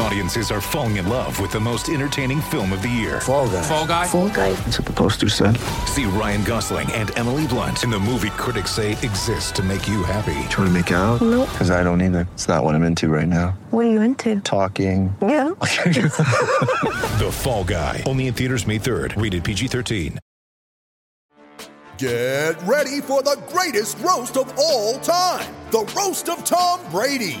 Audiences are falling in love with the most entertaining film of the year. Fall guy. Fall guy. Fall guy. That's what the poster said. See Ryan Gosling and Emily Blunt in the movie critics say exists to make you happy. Trying to make it out? Nope. Because I don't either. It's not what I'm into right now. What are you into? Talking. Yeah. The Fall Guy. Only in theaters May 3rd. Rated PG-13. Get ready for the greatest roast of all time the Roast of Tom Brady,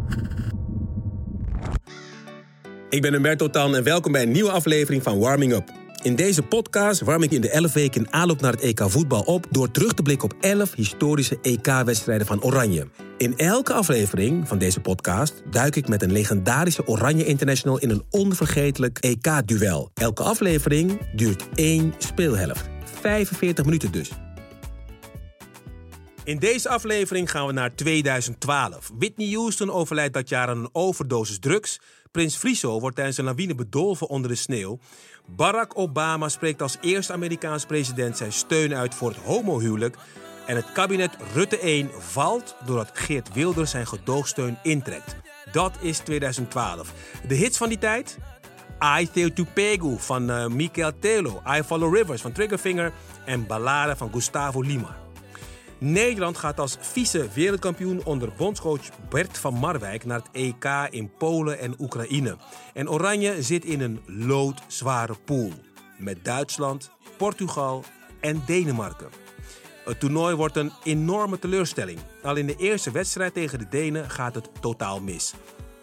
Ik ben Humberto Tan en welkom bij een nieuwe aflevering van Warming Up. In deze podcast warm ik in de 11 weken in aanloop naar het EK voetbal op... door terug te blikken op 11 historische EK-wedstrijden van Oranje. In elke aflevering van deze podcast duik ik met een legendarische Oranje International... in een onvergetelijk EK-duel. Elke aflevering duurt één speelhelft. 45 minuten dus. In deze aflevering gaan we naar 2012. Whitney Houston overlijdt dat jaar aan een overdosis drugs. Prins Friso wordt tijdens een lawine bedolven onder de sneeuw. Barack Obama spreekt als eerste Amerikaans president zijn steun uit voor het homohuwelijk. En het kabinet Rutte 1 valt doordat Geert Wilders zijn gedoogsteun intrekt. Dat is 2012. De hits van die tijd? I Theo Tupego van uh, Michael Telo, I Follow Rivers van Triggerfinger en Ballade van Gustavo Lima. Nederland gaat als vice-wereldkampioen onder bondscoach Bert van Marwijk naar het EK in Polen en Oekraïne. En Oranje zit in een loodzware pool met Duitsland, Portugal en Denemarken. Het toernooi wordt een enorme teleurstelling. Al in de eerste wedstrijd tegen de Denen gaat het totaal mis.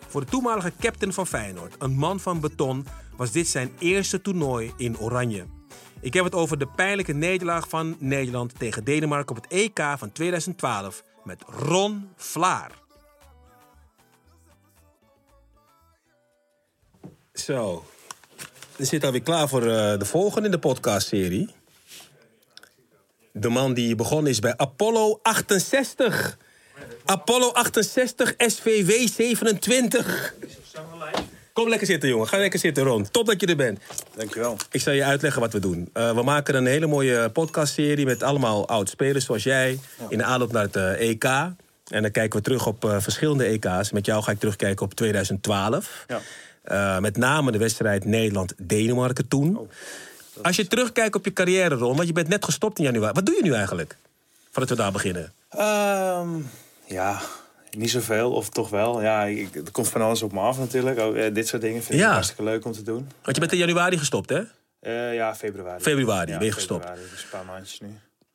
Voor de toenmalige captain van Feyenoord, een man van beton, was dit zijn eerste toernooi in Oranje. Ik heb het over de pijnlijke nederlaag van Nederland tegen Denemarken op het EK van 2012 met Ron Vlaar. Zo, we zitten alweer klaar voor uh, de volgende in de podcastserie. De man die begonnen is bij Apollo 68. Apollo 68, SVW 27. Kom lekker zitten, jongen. Ga lekker zitten, Ron. Top dat je er bent. Dankjewel. Ik zal je uitleggen wat we doen. Uh, we maken een hele mooie podcastserie met allemaal oud-spelers zoals jij. In de aanloop naar het uh, EK. En dan kijken we terug op uh, verschillende EK's. Met jou ga ik terugkijken op 2012. Ja. met name de wedstrijd Nederland-Denemarken toen. Oh, Als je terugkijkt op je carrière, Ron, want je bent net gestopt in januari. Wat doe je nu eigenlijk? Voordat we daar beginnen. Um, ja, niet zoveel, of toch wel. Ja, ik, er komt van alles op me af natuurlijk. Ook, eh, dit soort dingen vind ik Ja. hartstikke leuk om te doen. Want je bent in januari gestopt, hè? Eh, ja, februari. Februari ja, ben je gestopt. februari, dus een paar maandjes nu.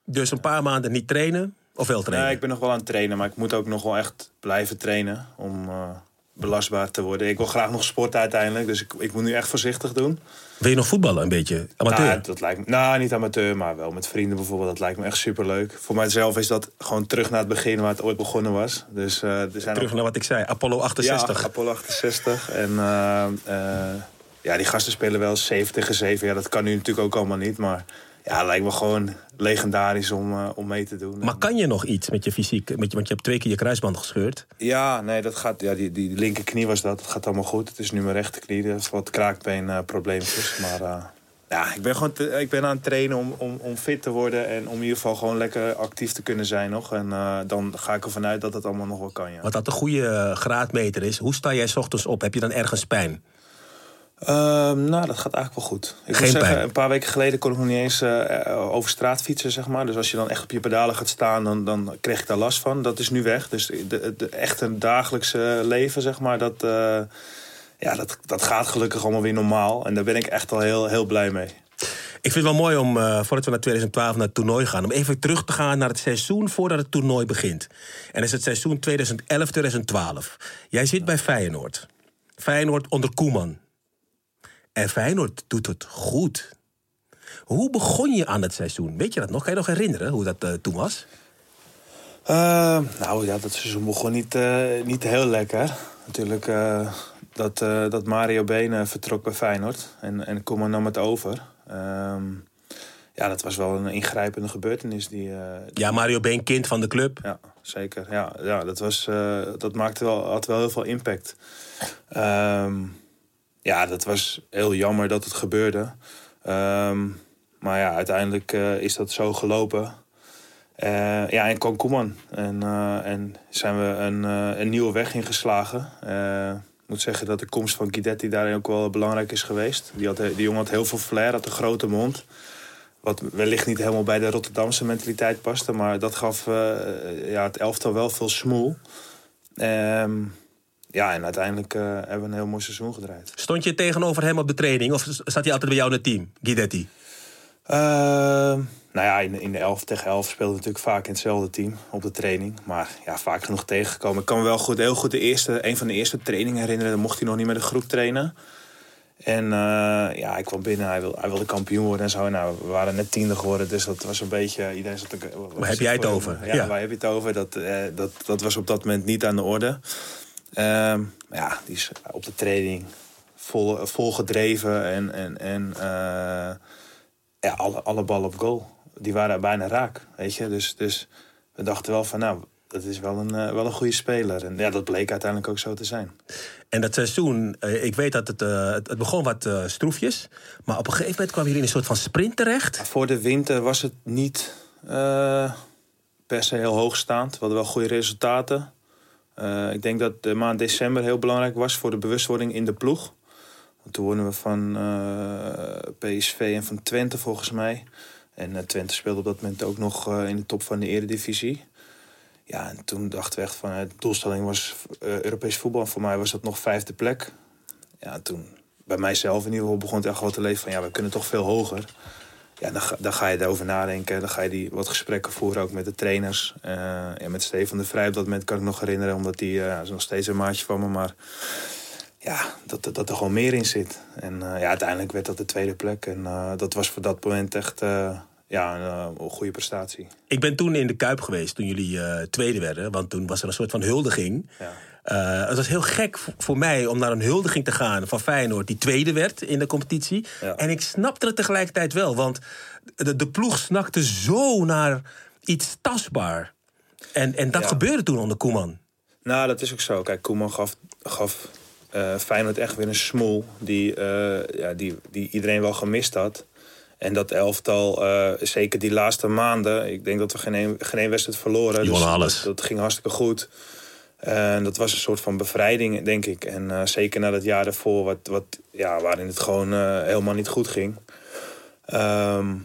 Dus een paar maanden niet trainen, of wel trainen? Nee, ik ben nog wel aan het trainen, maar ik moet ook nog wel echt blijven trainen om eh, belastbaar te worden. Ik wil graag nog sporten uiteindelijk, dus ik, ik moet nu echt voorzichtig doen. Wil je nog voetballen een beetje? Amateur? Nou, dat lijkt me, nou, niet amateur, maar wel met vrienden bijvoorbeeld. Dat lijkt me echt superleuk. Voor mijzelf is dat gewoon terug naar het begin waar het ooit begonnen was. Dus, eh, er zijn Terug ook- naar wat ik zei, Apollo 68. Ja, Apollo 68. En eh, eh, ja, die gasten spelen wel 7 tegen 7. Ja, dat kan nu natuurlijk ook allemaal niet. Maar ja, het lijkt me gewoon legendarisch om, eh, om mee te doen. Maar kan je nog iets met je fysiek? Met je, want je hebt twee keer je kruisband gescheurd. Ja, nee, dat gaat, ja, die, die linkerknie was dat. Dat gaat allemaal goed. Het is nu mijn rechterknie. Dat is wat kraakbeen eh, probleempjes. Maar eh, ja, ik ben, gewoon te- ik ben aan het trainen om, om, om fit te worden. En om in ieder geval gewoon lekker actief te kunnen zijn nog. En eh, dan ga ik ervan uit dat het allemaal nog wel kan, ja. Wat dat een goede graadmeter is. Hoe sta jij 's ochtends op? Heb je dan ergens pijn? Ehm, nou, dat gaat eigenlijk wel goed. Ik Geen moet zeggen, pijn? een paar weken geleden kon ik nog niet eens eh, over straat fietsen, zeg maar. Dus als je dan echt op je pedalen gaat staan, dan, dan kreeg ik daar last van. Dat is nu weg. Dus de, de, de echte dagelijkse leven, zeg maar, dat, eh, ja, dat, dat gaat gelukkig allemaal weer normaal. En daar ben ik echt al heel, heel blij mee. Ik vind het wel mooi om, eh, voordat we naar 2012 naar het toernooi gaan... om even terug te gaan naar het seizoen voordat het toernooi begint. En dat is het seizoen 2011-2012. Jij zit bij Feyenoord. Feyenoord onder Koeman. En Feyenoord doet het goed. Hoe begon je aan het seizoen? Weet je dat nog? Kan je nog herinneren hoe dat eh, toen was? Eh, nou ja, dat seizoen begon niet, eh, niet heel lekker. Natuurlijk dat, dat Mario Been vertrok bij Feyenoord en, en Koeman nam het over. Ehm, ja, dat was wel een ingrijpende gebeurtenis. Die, Ja, Mario Been, kind van de club. ja, zeker. Ja, ja dat, was, dat maakte wel, had wel heel veel impact. Ehm, ja, dat was heel jammer dat het gebeurde. Ehm, maar ja, uiteindelijk eh, is dat zo gelopen. Eh, ja, en kwam Koeman. En, eh, en zijn we een, een nieuwe weg ingeslagen. Ik moet zeggen dat de komst van Guidetti daarin ook wel belangrijk is geweest. Die, had, die jongen had heel veel flair, had een grote mond. Wat wellicht niet helemaal bij de Rotterdamse mentaliteit paste. Maar dat gaf ja, het elftal wel veel smoel. Ehm, ja, en uiteindelijk eh, hebben we een heel mooi seizoen gedraaid. Stond je tegenover hem op de training of zat hij altijd bij jou in het team, Guidetti? Ehm, nou ja, in, in de 11 tegen 11 speelde natuurlijk vaak in hetzelfde team op de training. Maar ja, vaak genoeg tegengekomen. Ik kan me wel goed, heel goed de eerste, een van de eerste trainingen herinneren. Dan mocht hij nog niet met de groep trainen. En eh, ja, ik kwam binnen, hij, wil, hij wilde kampioen worden en zo. Nou, we waren net tiende geworden, dus dat was een beetje... Iedereen zat Waar heb jij het over? Ja. waar heb je het over? Dat, eh, dat, dat was op dat moment niet aan de orde. Maar ja, die is op de training vol, vol gedreven en, en, en eh, ja, alle, alle ballen op goal. Die waren bijna raak, weet je. Dus, dus we dachten wel van, nou, dat is wel een, eh, wel een goede speler. En ja, dat bleek uiteindelijk ook zo te zijn. En dat seizoen, eh, ik weet dat het, het begon wat stroefjes. Maar op een gegeven moment kwam jullie in een soort van sprint terecht. Voor de winter was het niet per se heel hoogstaand. We hadden wel goede resultaten. Eh, ik denk dat de maand december heel belangrijk was voor de bewustwording in de ploeg. Want toen wonnen we van eh, PSV en van Twente volgens mij. En eh, Twente speelde op dat moment ook nog in de top van de eredivisie. Ja, en toen dachten we echt van, de doelstelling was eh, Europees voetbal. Voor mij was dat nog vijfde plek. Ja, toen bij mijzelf in ieder geval begon het echt wel te leven van... ja, we kunnen toch veel hoger. Ja, dan ga, dan ga je erover nadenken. Dan ga je die wat gesprekken voeren ook met de trainers. Ja, met Stefan de Vrij op dat moment kan ik nog herinneren... omdat hij eh, is nog steeds een maatje van me, maar... Ja, dat, dat, dat er gewoon meer in zit. En eh, ja, uiteindelijk werd dat de tweede plek. En dat was voor dat moment echt ja, een, goede prestatie. Ik ben toen in de Kuip geweest toen jullie tweede werden. Want toen was er een soort van huldiging. Ja. Eh, het was heel gek voor mij om naar een huldiging te gaan van Feyenoord... die tweede werd in de competitie. Ja. En ik snapte het tegelijkertijd wel. Want de, de ploeg snakte zo naar iets tastbaar. En, en dat Ja. gebeurde toen onder Koeman. Nou, dat is ook zo. Kijk, Koeman gaf, gaf eh, Feyenoord echt weer een smoel die, eh, ja, die, die iedereen wel gemist had. En dat elftal, eh, zeker die laatste maanden, ik denk dat we geen, een- geen één wedstrijd verloren. Die wonnen alles. Dat, dat ging hartstikke goed. En dat was een soort van bevrijding, denk ik. En eh, zeker na dat jaar daarvoor, wat, wat, ja, waarin het gewoon eh, helemaal niet goed ging. Ehm,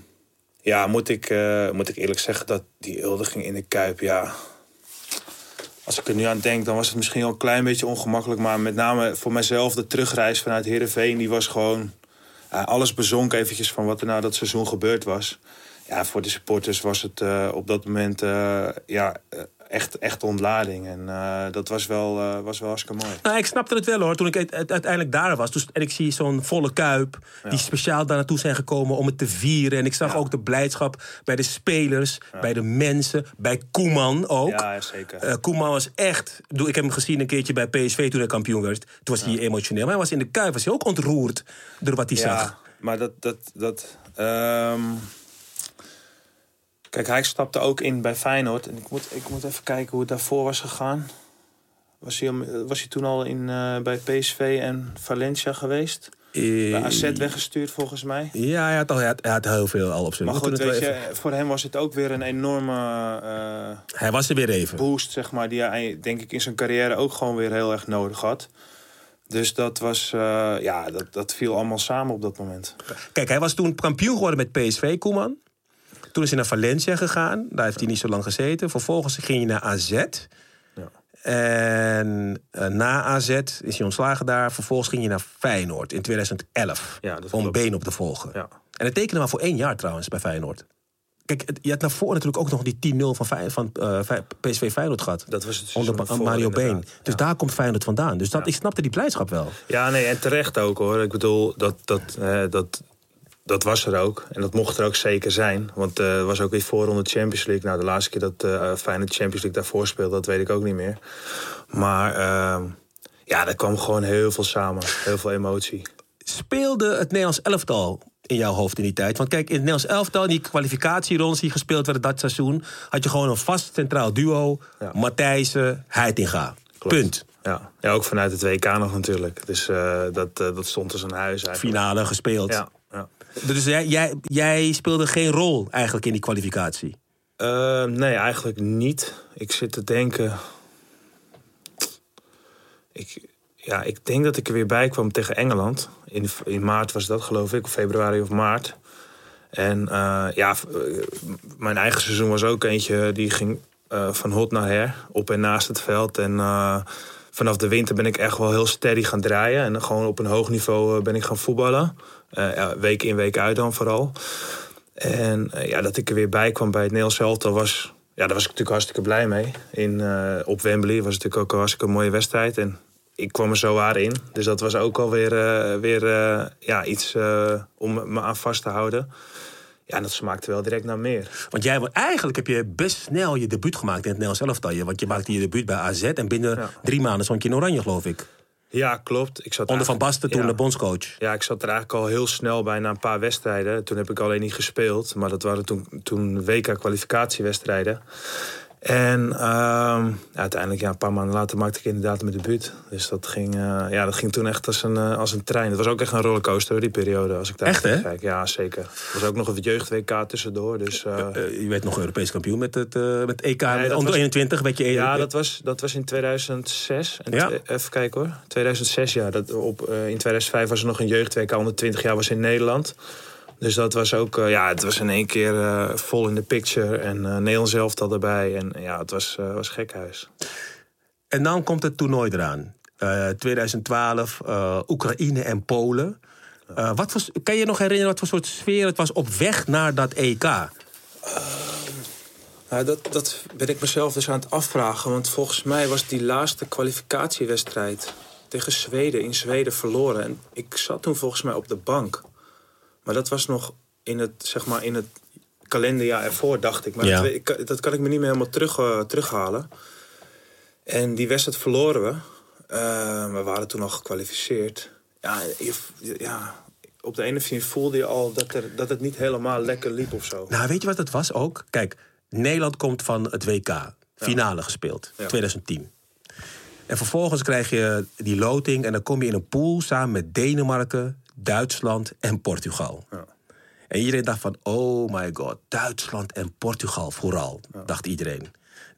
ja, moet ik, moet ik eerlijk zeggen dat die huldiging in de Kuip, ja, als ik er nu aan denk, dan was het misschien al een klein beetje ongemakkelijk. Maar met name voor mijzelf, de terugreis vanuit Heerenveen... die was gewoon alles bezonken eventjes van wat er na dat seizoen gebeurd was. Ja, voor de supporters was het op dat moment ja, echt, echt ontlading. En eh, dat was wel, eh, was wel hartstikke mooi. Nou, ik snapte het wel hoor. Toen ik uite- uite- uiteindelijk daar was. en ik zie zo'n volle kuip. Die speciaal daar naartoe zijn gekomen om het te vieren. En ik zag Ja. ook de blijdschap bij de spelers. Bij de mensen. Bij Koeman ook. Ja, zeker. Eh, Koeman was echt. ik heb hem gezien een keertje bij PSV toen hij kampioen werd. Toen was hij emotioneel. Maar hij was in de kuip. Was hij ook ontroerd door wat hij zag. Ja, maar dat... dat, dat ehm, Kijk, hij stapte ook in bij Feyenoord. En ik moet, ik moet even kijken hoe het daarvoor was gegaan. Was hij, al- was hij toen al in, eh, bij PSV en Valencia geweest? Eh, Bij AZ weggestuurd volgens mij. Ja, hij had, al, hij, had, hij had heel veel al op zijn Maar goed, weet je, even- voor hem was het ook weer een enorme eh, Hij was er weer even. boost, zeg maar, die hij denk ik in zijn carrière ook gewoon weer heel erg nodig had. Dus dat was, eh, ja, dat, dat viel allemaal samen op dat moment. Kijk, hij was toen kampioen geworden met PSV, Koeman. Toen is hij naar Valencia gegaan. Daar heeft hij niet zo lang gezeten. Vervolgens ging hij naar AZ. Ja. En eh, na AZ is hij ontslagen daar. Vervolgens ging hij naar Feyenoord in 2011. Ja, dat om klopt. been op te volgen. Ja. En hij tekende maar voor één jaar trouwens bij Feyenoord. Kijk, het- je had daarvoor natuurlijk ook nog die 10-0 van, van eh, PSV Feyenoord gehad. Dat was het Onder ervoor, Mario Been. Dus Ja. daar komt Feyenoord vandaan. Dus dat, ik snapte die blijdschap wel. Ja, nee, en terecht ook hoor. Ik bedoel, dat, dat, eh, dat, dat was er ook. En dat mocht er ook zeker zijn. Want er was ook weer voorronde Champions League. Nou, de laatste keer dat uh, Feyenoord Champions League daarvoor speelde, dat weet ik ook niet meer. Maar uh, ja, er kwam gewoon heel veel samen. Heel veel emotie. Speelde het Nederlands elftal in jouw hoofd in die tijd? Want kijk, in het Nederlands elftal, die kwalificatierondes die gespeeld werden dat seizoen... had je gewoon een vast centraal duo. Ja. Matthijssen, Heitinga. Punt. Ja. ja, ook vanuit het WK nog natuurlijk. Dus uh, dat, uh, dat stond als een huis eigenlijk. Finale gespeeld. Ja. Dus jij, jij, jij speelde geen rol eigenlijk in die kwalificatie? Uh, nee, eigenlijk niet. Ik zit te denken... Ik, ja, ik denk dat ik er weer bij kwam tegen Engeland. In, in maart was dat, geloof ik, of februari of maart. En uh, ja, mijn eigen seizoen was ook eentje die ging uh, van hot naar her, op en naast het veld. En vanaf de winter ben ik echt wel heel steady gaan draaien. En gewoon op een hoog niveau ben ik gaan voetballen. Ja, week in, week uit dan vooral. En ja, dat ik er weer bij kwam bij het Nederlands elftal was... Ja, daar was ik natuurlijk hartstikke blij mee. In, op Wembley was het natuurlijk ook een hartstikke mooie wedstrijd. En ik kwam er zo waar in. Dus dat was ook alweer uh, weer, uh, ja, iets uh, om me aan vast te houden. Ja, en dat smaakte wel direct naar meer. Want jij, eigenlijk heb je best snel je debuut gemaakt in het Nederlands elftal. Want je maakte je debuut bij AZ en binnen ja. drie maanden stond je in Oranje, geloof ik. Ja, klopt. Ik zat Onder Van Basten toen ja, de bondscoach. Ja, ik zat er eigenlijk al heel snel bij na een paar wedstrijden. Toen heb ik alleen niet gespeeld. Maar dat waren toen, toen WK-kwalificatiewedstrijden. En uh, uiteindelijk, ja, een paar maanden later, maakte ik inderdaad mijn debuut. Dus dat ging, uh, ja, dat ging toen echt als een, uh, als een trein. Het was ook echt een rollercoaster, die periode. Als ik daar echt, hè? Kijk. Ja, zeker. Er was ook nog een jeugd-WK tussendoor. Dus, uh, je werd nog Europees kampioen met het met EK nee, onder 21. Werd je ja, dat was, dat was in 2006. En ja. Even kijken hoor. 2006, ja. Dat op, in 2005 was er nog een jeugd-WK onder 20 jaar, was in Nederland. Dus dat was ook, uh, ja, het was in één keer uh, vol in de picture. En uh, Nederland zelf al erbij. En ja, het was, was gekhuis. En dan komt het toernooi eraan. 2012, Oekraïne en Polen. wat voor, kan je je nog herinneren wat voor soort sfeer het was op weg naar dat EK? nou, dat, dat ben ik mezelf dus aan het afvragen. Want volgens mij was die laatste kwalificatiewedstrijd tegen Zweden in Zweden verloren. En ik zat toen volgens mij op de bank. Maar dat was nog in het, zeg maar, in het kalenderjaar ervoor, dacht ik. Maar Ja. dat, ik- dat kan ik me niet meer helemaal terug, eh, terughalen. En die wedstrijd verloren we. Eh, we waren toen al gekwalificeerd. Ja, je- ja, op de ene of andere voelde je al dat, er, dat het niet helemaal lekker liep of zo. Nou, weet je wat het was ook? Kijk, Nederland komt van het WK. Finale gespeeld, Ja. 2010. En vervolgens krijg je die loting en dan kom je in een pool samen met Denemarken, Duitsland en Portugal. Ja. En iedereen dacht van, oh my god, Duitsland en Portugal vooral, dacht iedereen.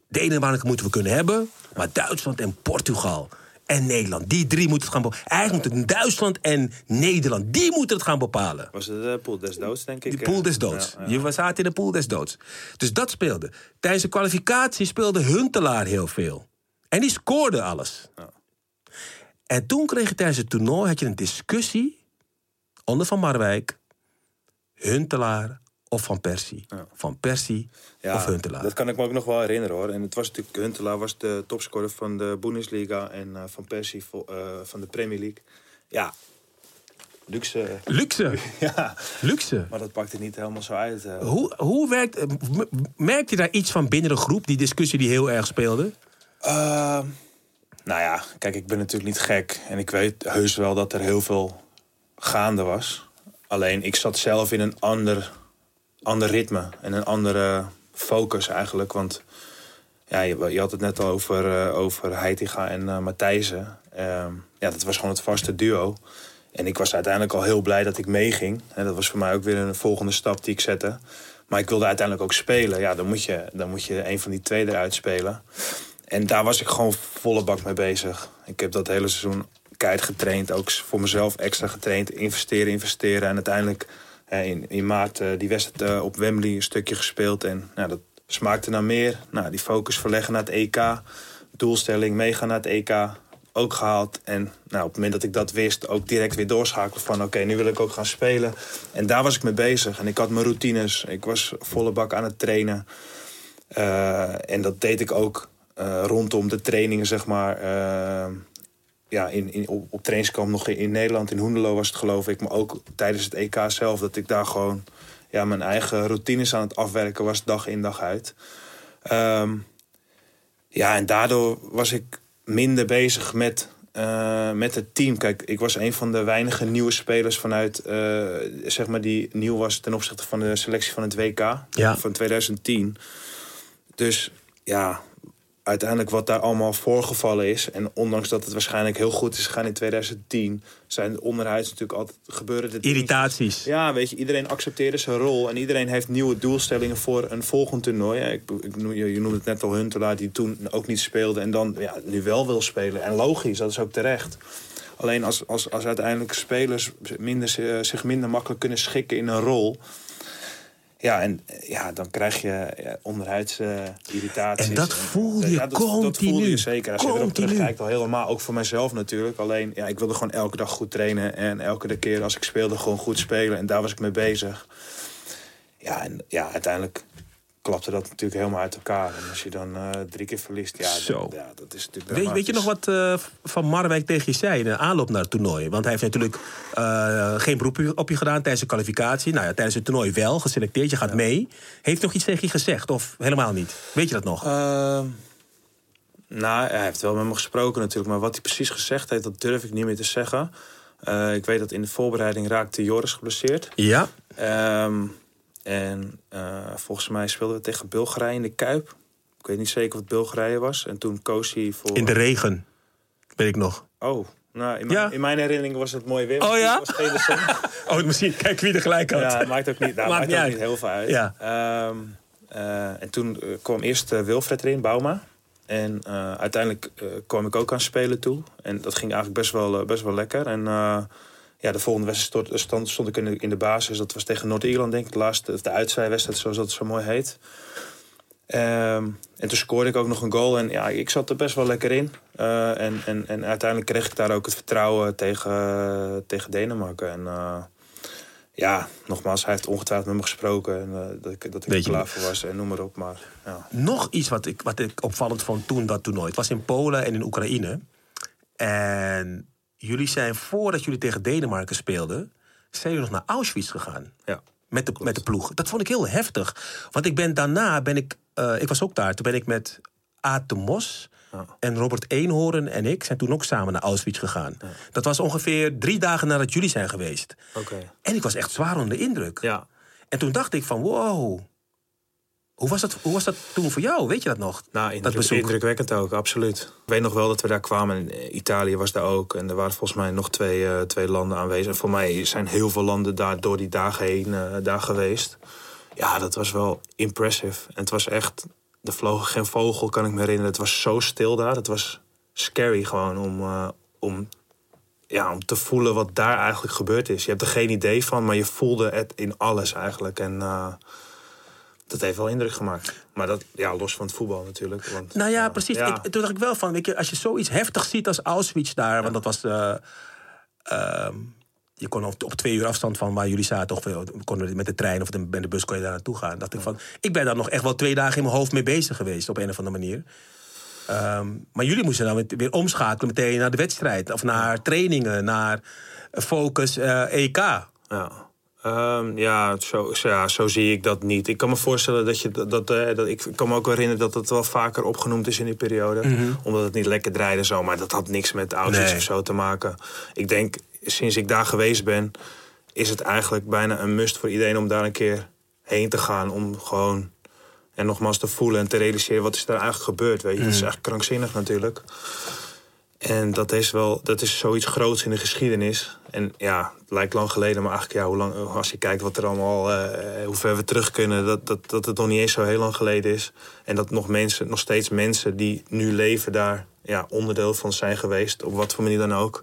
Denemarken moeten we kunnen hebben, maar Duitsland en Portugal en Nederland, die drie moeten het gaan bepalen. Eigenlijk moet het Duitsland en Nederland, die moeten het gaan bepalen. Was het de pool des doods, denk ik? Die pool eh? des doods. Ja, ja. Je zaten in de pool des doods. Dus dat speelde. Tijdens de kwalificatie speelde Huntelaar heel veel. En die scoorde alles. En toen kreeg je tijdens het toernooi had je een discussie onder Van Marwijk, Huntelaar of Van Persie. Van Persie Ja, of Huntelaar. Dat kan ik me ook nog wel herinneren hoor. En het was natuurlijk, Huntelaar was de topscorer van de Bundesliga en eh, Van Persie vo- eh, van de Premier League. Ja, luxe. Luxe. ja, Luxe. maar dat pakte niet helemaal zo uit. eh. Hoe, hoe werkt, m- merkte je daar iets van binnen de groep, die discussie die heel erg speelde? Ehm, nou ja, kijk, ik ben natuurlijk niet gek. En ik weet heus wel dat er heel veel gaande was. Alleen, ik zat zelf in een ander, ander ritme en een andere focus eigenlijk. Want ja, je, je had het net al over, eh over Heitinga en eh Matthijsen. Ehm, ja, dat was gewoon het vaste duo. En ik was uiteindelijk al heel blij dat ik meeging. En dat was voor mij ook weer een volgende stap die ik zette. Maar ik wilde uiteindelijk ook spelen. Ja, dan moet je, dan moet je een van die twee eruit spelen. En daar was ik gewoon volle bak mee bezig. Ik heb dat hele seizoen keihard getraind. Ook voor mezelf extra getraind. Investeren, investeren. En uiteindelijk in, in maart eh, die wedstrijd eh, op Wembley een stukje gespeeld. En nou, dat smaakte naar meer. Nou, die focus verleggen naar het EK. Doelstelling meegaan naar het EK. Ook gehaald. En nou, op het moment dat ik dat wist, ook direct weer doorschakelen van... oké, nu wil ik ook gaan spelen. En daar was ik mee bezig. En ik had mijn routines. Ik was volle bak aan het trainen. Eh, en dat deed ik ook rondom de trainingen, zeg maar. Ja, in, in, op, op trainingskamp nog in, Nederland, in Hoendelo was het geloof ik. Maar ook tijdens het EK zelf, dat ik daar gewoon ja, mijn eigen routines aan het afwerken was, dag in dag uit. Ehm, ja, en daardoor was ik minder bezig met, eh, met het team. Kijk, ik was een van de weinige nieuwe spelers vanuit, eh, zeg maar, die nieuw was ten opzichte van de selectie van het WK Ja. van 2010. Dus ja, uiteindelijk wat daar allemaal voorgevallen is... en ondanks dat het waarschijnlijk heel goed is gegaan in 2010... zijn onderhuids natuurlijk altijd gebeuren de. Irritaties. Ja, weet je, iedereen accepteerde zijn rol... en iedereen heeft nieuwe doelstellingen voor een volgend toernooi. Ja, Ik, ik, noem- je je noemde het net al Huntelaar, die toen ook niet speelde... en dan ja, nu wel wil spelen. En logisch, dat is ook terecht. Alleen als, als, als uiteindelijk spelers minder, eh, zich minder makkelijk kunnen schikken in een rol... Ja, en eh, ja, dan krijg je ja, onderhuids eh, irritaties. En dat voelde je ja, dat, Dat voelde continu. je zeker. Als je erop Continu. terugkijkt, al helemaal. Ook voor mijzelf natuurlijk. Alleen, ja, ik wilde gewoon elke dag goed trainen. En elke keer als ik speelde, gewoon goed spelen. En daar was ik mee bezig. Ja, en ja, uiteindelijk klapte dat natuurlijk helemaal uit elkaar. En als je dan eh, drie keer verliest, ja, Zo. ja dat is natuurlijk Weet, weet je nog wat eh, Van Marwijk tegen je zei in de aanloop naar het toernooi? Want hij heeft natuurlijk eh, geen beroep op je gedaan tijdens de kwalificatie. Nou ja, tijdens het toernooi wel, geselecteerd, je gaat mee. Heeft hij nog iets tegen je gezegd of helemaal niet? Weet je dat nog? Ehm, nou, hij heeft wel met me gesproken natuurlijk. Maar wat hij precies gezegd heeft, dat durf ik niet meer te zeggen. Ik weet dat in de voorbereiding raakte Joris geblesseerd. ja, Ehm, en eh, volgens mij speelden we tegen Bulgarije in de Kuip. Ik weet niet zeker wat Bulgarije was. En toen koos hij voor... in de regen, weet ik nog. Oh, nou, in, mijn, Ja. in mijn herinnering was het mooi weer. Oh ja? Het was geen zon. Oh, misschien, kijk wie er gelijk had. Ja, maakt ook niet, nou, Maakt ook uit. niet heel veel uit. Ja. Ehm, eh, en toen eh, kwam eerst Wilfred erin, Bauma. En uiteindelijk kwam ik ook aan spelen toe. En dat ging eigenlijk best wel, best wel lekker. En ja, de volgende wedstrijd stond, stond, ik in de, in de basis. Dat was tegen Noord-Ierland, denk ik. De laatste, of de uitzijwedstrijd, zoals dat zo mooi heet. Ehm, en toen scoorde ik ook nog een goal. En ja, ik zat er best wel lekker in. Eh, en, en, en uiteindelijk kreeg ik daar ook het vertrouwen tegen, tegen Denemarken. En eh, ja, nogmaals, hij heeft ongetwijfeld met me gesproken. En, eh, dat ik, dat ik er klaar voor was en noem maar op. Maar ja. Nog iets wat ik, wat ik opvallend vond toen dat toernooi. Het was in Polen en in Oekraïne. En jullie zijn, voordat jullie tegen Denemarken speelden... zijn jullie nog naar Auschwitz gegaan. ja. Met de, met de ploeg. Dat vond ik heel heftig. Want ik ben daarna, ben ik, eh, ik was ook daar. Toen ben ik met Aad de Mos en Robert Eenhoorn en ik... zijn toen ook samen naar Auschwitz gegaan. Dat was ongeveer drie dagen nadat jullie zijn geweest. Oké. En ik was echt zwaar onder de indruk. Ja. En toen dacht ik van, wow... Hoe was, dat, hoe was dat toen voor jou? Weet je dat nog? Nou, dat bezoek. indrukwekkend ook, absoluut. Ik weet nog wel dat we daar kwamen. En eh, Italië was daar ook. En er waren volgens mij nog twee, eh, twee landen aanwezig. En voor mij zijn heel veel landen daar door die dagen heen eh, daar geweest. Ja, dat was wel impressive. En het was echt... Er vloog geen vogel, kan ik me herinneren. Het was zo stil daar. Het was scary gewoon om, om, ja, om te voelen wat daar eigenlijk gebeurd is. Je hebt er geen idee van, maar je voelde het in alles eigenlijk. En... dat heeft wel indruk gemaakt. Maar dat, ja, los van het voetbal natuurlijk. Want, Nou ja, precies. ja. Ik, toen dacht ik wel van, weet je, als je zoiets heftig ziet als Auschwitz daar, want dat was. eh, ehm, je kon op, op twee uur afstand van waar jullie zaten, of konden met de trein of de, met de bus kon je daar naartoe gaan. Dacht ik van, ik ben daar nog echt wel twee dagen in mijn hoofd mee bezig geweest op een of andere manier. Ehm, maar jullie moesten dan weer omschakelen meteen naar de wedstrijd, of naar trainingen, naar focus eh, EK. Ja. Ehm, ja, zo, ja, zo zie ik dat niet. Ik kan me voorstellen dat je dat. dat, eh, dat ik kan me ook herinneren dat het wel vaker opgenoemd is in die periode. Omdat het niet lekker draaide zo. Maar dat had niks met Nee. of zo te maken. Ik denk, sinds ik daar geweest ben, is het eigenlijk bijna een must voor iedereen om daar een keer heen te gaan. Om gewoon. En nogmaals te voelen en te realiseren wat is daar eigenlijk gebeurd. Weet je? Het is echt krankzinnig natuurlijk. En dat is wel, dat is zoiets groots in de geschiedenis. En ja, het lijkt lang geleden, maar eigenlijk ja, hoe lang, als je kijkt wat er allemaal, eh, hoe ver we terug kunnen, dat, dat, dat het nog niet eens zo heel lang geleden is. En dat nog mensen, nog steeds mensen die nu leven daar ja, onderdeel van zijn geweest, op wat voor manier dan ook.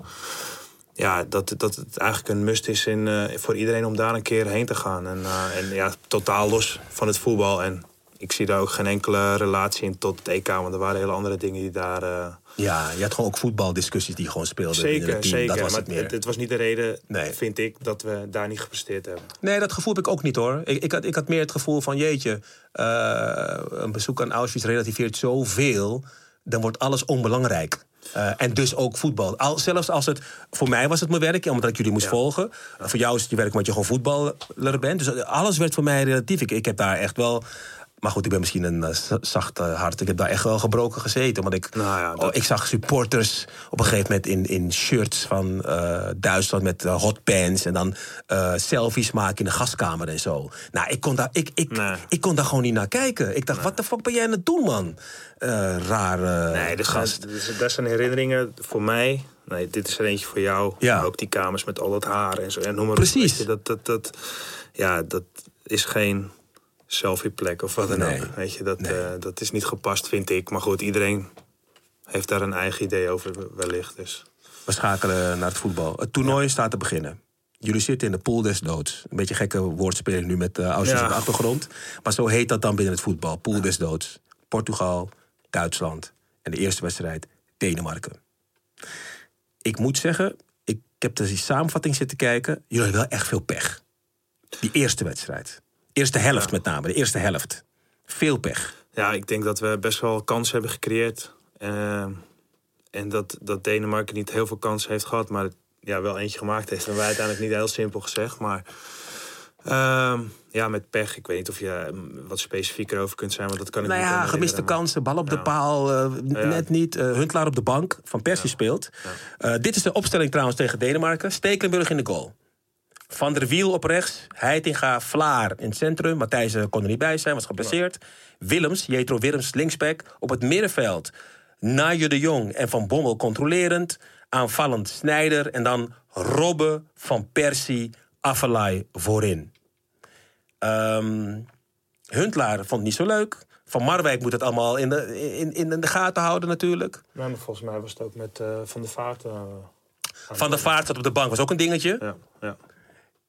Ja, dat, dat het eigenlijk een must is in, eh, voor iedereen om daar een keer heen te gaan. En, eh, en ja, totaal los van het voetbal. En ik zie daar ook geen enkele relatie in tot het EK, want er waren hele andere dingen die daar. Eh, Ja, je had gewoon ook voetbaldiscussies die gewoon speelden. Zeker, het team. zeker. Dat was maar het meer. het, het was niet de reden, Nee. vind ik, dat we daar niet gepresteerd hebben. Nee, dat gevoel heb ik ook niet hoor. Ik, ik, had, ik had meer het gevoel van, jeetje, eh, een bezoek aan Auschwitz relativeert zoveel dan wordt alles onbelangrijk. Uh, en dus ook voetbal. Al, zelfs als het. Voor mij was het mijn werk, omdat ik jullie moest volgen. Voor jou is het je werk omdat je gewoon voetballer bent. Dus alles werd voor mij relatief. Ik, ik heb daar echt wel maar goed, ik ben misschien een uh, zacht uh, hart. Ik heb daar echt wel gebroken gezeten. Want ik, nou ja, dat... oh, ik zag supporters op een gegeven moment in, in shirts van uh, Duitsland met hotpants. En dan selfies maken in de gaskamer en zo. Nou, ik kon daar, ik, ik, nee. ik kon daar gewoon niet naar kijken. Ik dacht, nee. wat de fuck ben jij aan het doen, man? rare nee, dus gast. Dat, dat zijn herinneringen voor mij. Nee, dit is er eentje voor jou. Ja. Ook die kamers met al dat haar en zo. En noem maar Precies. Op, dat, dat, dat, ja, dat is geen selfieplek of wat dan Nee. ook. Weet je, dat, Nee. eh, dat is niet gepast, vind ik. Maar goed, iedereen heeft daar een eigen idee over wellicht. Dus. We schakelen naar het voetbal. Het toernooi staat te beginnen. Jullie zitten in de pool des doods. Een beetje gekke woordspeling nu met uh, Auschwitz Ja. op de achtergrond. Maar zo heet dat dan binnen het voetbal. Pool des doods. Portugal, Duitsland. En de eerste wedstrijd Denemarken. Ik moet zeggen, ik heb dus die samenvatting zitten kijken. Jullie hebben wel echt veel pech. Die eerste wedstrijd. Eerste helft met name, de eerste helft. Veel pech. Ja, ik denk dat we best wel kansen hebben gecreëerd. Eh, en dat, dat Denemarken niet heel veel kansen heeft gehad, maar ja, wel eentje gemaakt heeft. En wij uiteindelijk niet heel simpel gezegd. Maar ehm, ja, met pech. Ik weet niet of je eh, wat specifieker over kunt zijn, want dat kan ik Nou niet ja, gemiste kansen, bal op de paal, eh, net niet. Eh, Huntelaar op de bank, Van Persie speelt. Dit is de opstelling trouwens tegen Denemarken. Stekelenburg in de goal. Van der Wiel op rechts, Heitinga, Vlaar in het centrum. Matthijs eh, kon er niet bij zijn, was geblesseerd. Willems, Jetro Willems, linksback. Op het middenveld, Naaije de Jong en Van Bommel controlerend. Aanvallend Snijder en dan Robbe, Van Persie, Affelay voorin. Ehm, Huntelaar vond het niet zo leuk. Van Marwijk moet het allemaal in de, in, in de gaten houden natuurlijk. maar- Nee, maar volgens mij was het ook met eh, Van der Vaart. eh, Van der Vaart zat op de bank, was ook een dingetje. ja, ja.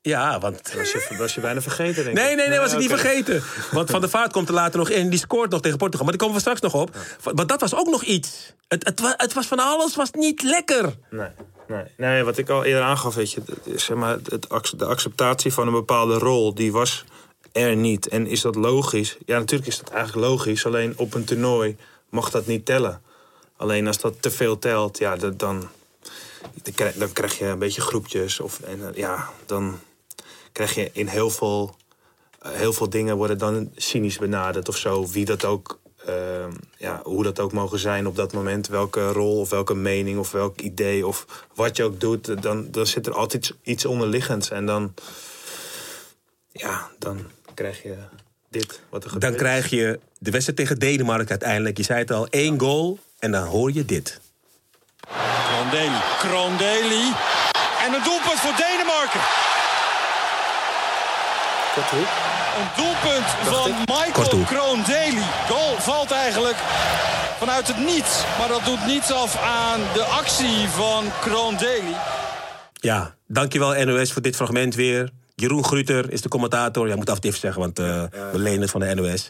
Ja, want... Was je, was je bijna vergeten, denk Nee, ik. nee, nee, was ik niet vergeten. Want Van der Vaart komt er later nog in. Die scoort nog tegen Portugal. Maar die komen we straks nog op. Maar dat was ook nog iets. Het, het, wa- het was van alles was niet lekker. Nee, nee. nee, wat ik al eerder aangaf, weet je, zeg maar, het, de acceptatie van een bepaalde rol, die was er niet. En is dat logisch? Ja, natuurlijk is dat eigenlijk logisch. Alleen op een toernooi mag dat niet tellen. Alleen als dat te veel telt, ja, dan, dan krijg- dan krijg je een beetje groepjes. Of, en, eh, ja, dan krijg je in heel veel, eh, heel veel dingen worden dan cynisch benaderd of zo. Wie dat ook, eh, ja, hoe dat ook mogen zijn op dat moment. Welke rol of welke mening of welk idee of wat je ook doet. Dan, dan zit er altijd iets onderliggends. En dan, ja, dan krijg je dit wat er gebeurt. Dan krijg je de wedstrijd tegen Denemarken uiteindelijk. Je zei het al, één goal. En dan hoor je dit. Krondeli. Krondeli. En een doelpunt voor Denemarken. Korte hoek. Een doelpunt van Michael Korthoek. Krondeli. Goal valt eigenlijk vanuit het niets. Maar dat doet niets af aan de actie van Krondeli. Ja, dankjewel NOS voor dit fragment weer. Jeroen Gruter is de commentator. Ja, ik moet af en toe even zeggen, want eh, we lenen het van de NOS.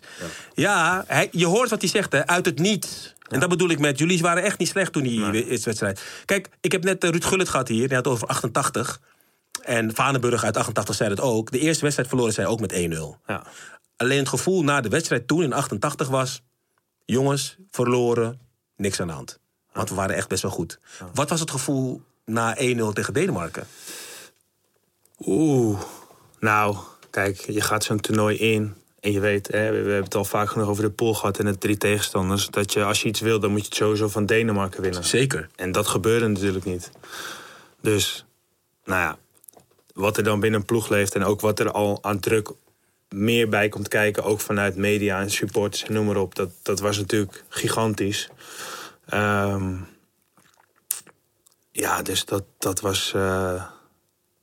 Ja, hij, je hoort wat hij zegt, hè, uit het niets. En dat bedoel ik met, jullie waren echt niet slecht toen die wedstrijd. Kijk, ik heb net eh, Ruud Gullit gehad hier, die had het over 88. En Vanenburg uit 88 zei het ook. De eerste wedstrijd verloren zij ook met 1-0. Ja. Alleen het gevoel na de wedstrijd toen in 88 was... jongens, verloren, niks aan de hand. Want we waren echt best wel goed. Wat was het gevoel na 1-0 tegen Denemarken? Oeh. Nou, kijk, je gaat zo'n toernooi in. En je weet, hè, we, we hebben het al vaak genoeg over de pool gehad en de drie tegenstanders. Dat je, als je iets wil, dan moet je het sowieso van Denemarken winnen. Zeker. En dat gebeurde natuurlijk niet. Dus, nou ja, wat er dan binnen een ploeg leeft en ook wat er al aan druk meer bij komt kijken, ook vanuit media en supporters en noem maar op, dat, dat was natuurlijk gigantisch. Ehm, ja, dus dat, dat was. eh,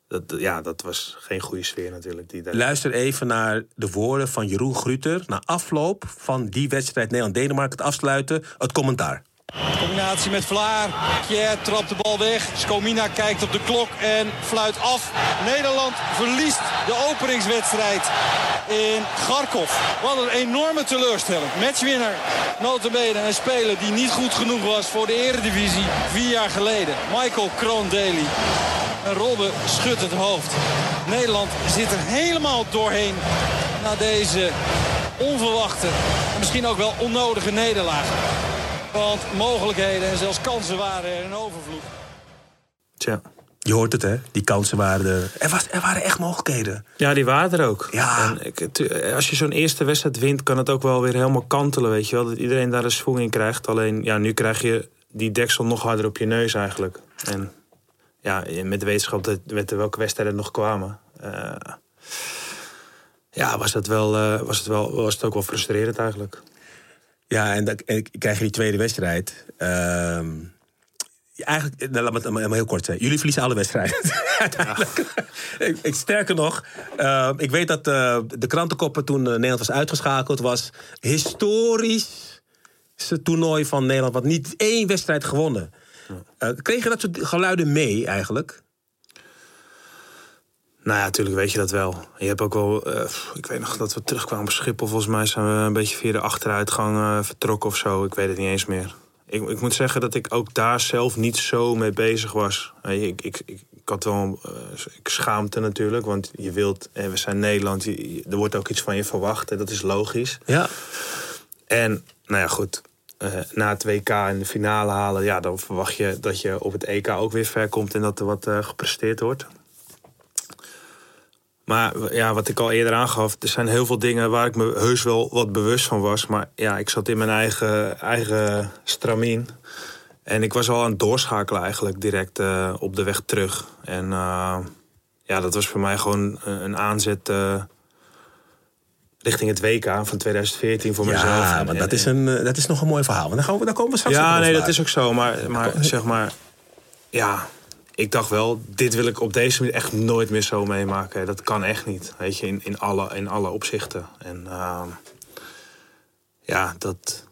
dat, ja, dat was geen goede sfeer natuurlijk. Die daar... Luister even naar de woorden van Jeroen Gruter... na afloop van die wedstrijd Nederland-Denemarken... het afsluiten, het commentaar. Combinatie met Vlaar. Kjaer trapt de bal weg. Skomina kijkt op de klok en fluit af. Nederland verliest de openingswedstrijd in Kharkov. Wat een enorme teleurstelling. Matchwinner, notabene een speler die niet goed genoeg was voor de eredivisie vier jaar geleden. Michael Kroon-Daly. En Robbe schudt het hoofd. Nederland zit er helemaal doorheen na deze onverwachte en misschien ook wel onnodige nederlaag. Want mogelijkheden en zelfs kansen waren er in overvloed. Tja. Je hoort het, hè? Die kansen waren er. Er, was, er waren echt mogelijkheden. Ja, die waren er ook. Ja. En ik, tu- als je zo'n eerste wedstrijd wint, kan het ook wel weer helemaal kantelen, weet je wel. Dat iedereen daar een swing in krijgt. Alleen, ja, nu krijg je die deksel nog harder op je neus eigenlijk. En ja, met de wetenschap dat, met welke wedstrijden nog kwamen... eh, ja, was, dat wel, eh, was, het wel, was het ook wel frustrerend eigenlijk. Ja, en dan en krijg je die tweede wedstrijd. Ehm, eigenlijk, nou, laat me het maar heel kort zeggen. Jullie verliezen alle wedstrijden. Ik, ik, sterker nog, eh, ik weet dat eh, de krantenkoppen toen eh, Nederland was uitgeschakeld... was historisch het toernooi van Nederland... wat niet één wedstrijd gewonnen. Eh, kreeg je dat soort geluiden mee eigenlijk? Nou ja, natuurlijk weet je dat wel. Je hebt ook wel, eh, ik weet nog dat we terugkwamen op Schiphol. Volgens mij zijn we een beetje via de achteruitgang eh, vertrokken of zo. Ik weet het niet eens meer. Ik, ik moet zeggen dat ik ook daar zelf niet zo mee bezig was. Eh, Ik, ik, ik, ik had wel eh, ik schaamte natuurlijk, want je wilt, eh, we zijn Nederland, je- er wordt ook iets van je verwacht en dat is logisch. Ja. En, nou ja, goed. na het WK en de finale halen, ja, dan verwacht je dat je op het EK ook weer ver komt en dat er wat gepresteerd wordt. Maar ja, wat ik al eerder aangaf, er zijn heel veel dingen waar ik me heus wel wat bewust van was. Maar ja, ik zat in mijn eigen, eigen stramien. En ik was al aan het doorschakelen eigenlijk direct eh, op de weg terug. En eh, ja, dat was voor mij gewoon een, aanzet eh, richting het WK van 2014 voor mezelf. Ja, En- maar dat is, een, dat is nog een mooi verhaal. Want daar, gaan we, daar komen we straks ja, nee, dat is ook zo. Maar, maar zeg maar, ja, ik dacht wel, dit wil ik op deze manier echt nooit meer zo meemaken. Dat kan echt niet, weet je, in, in, alle, in alle opzichten. En ehm, ja, dat,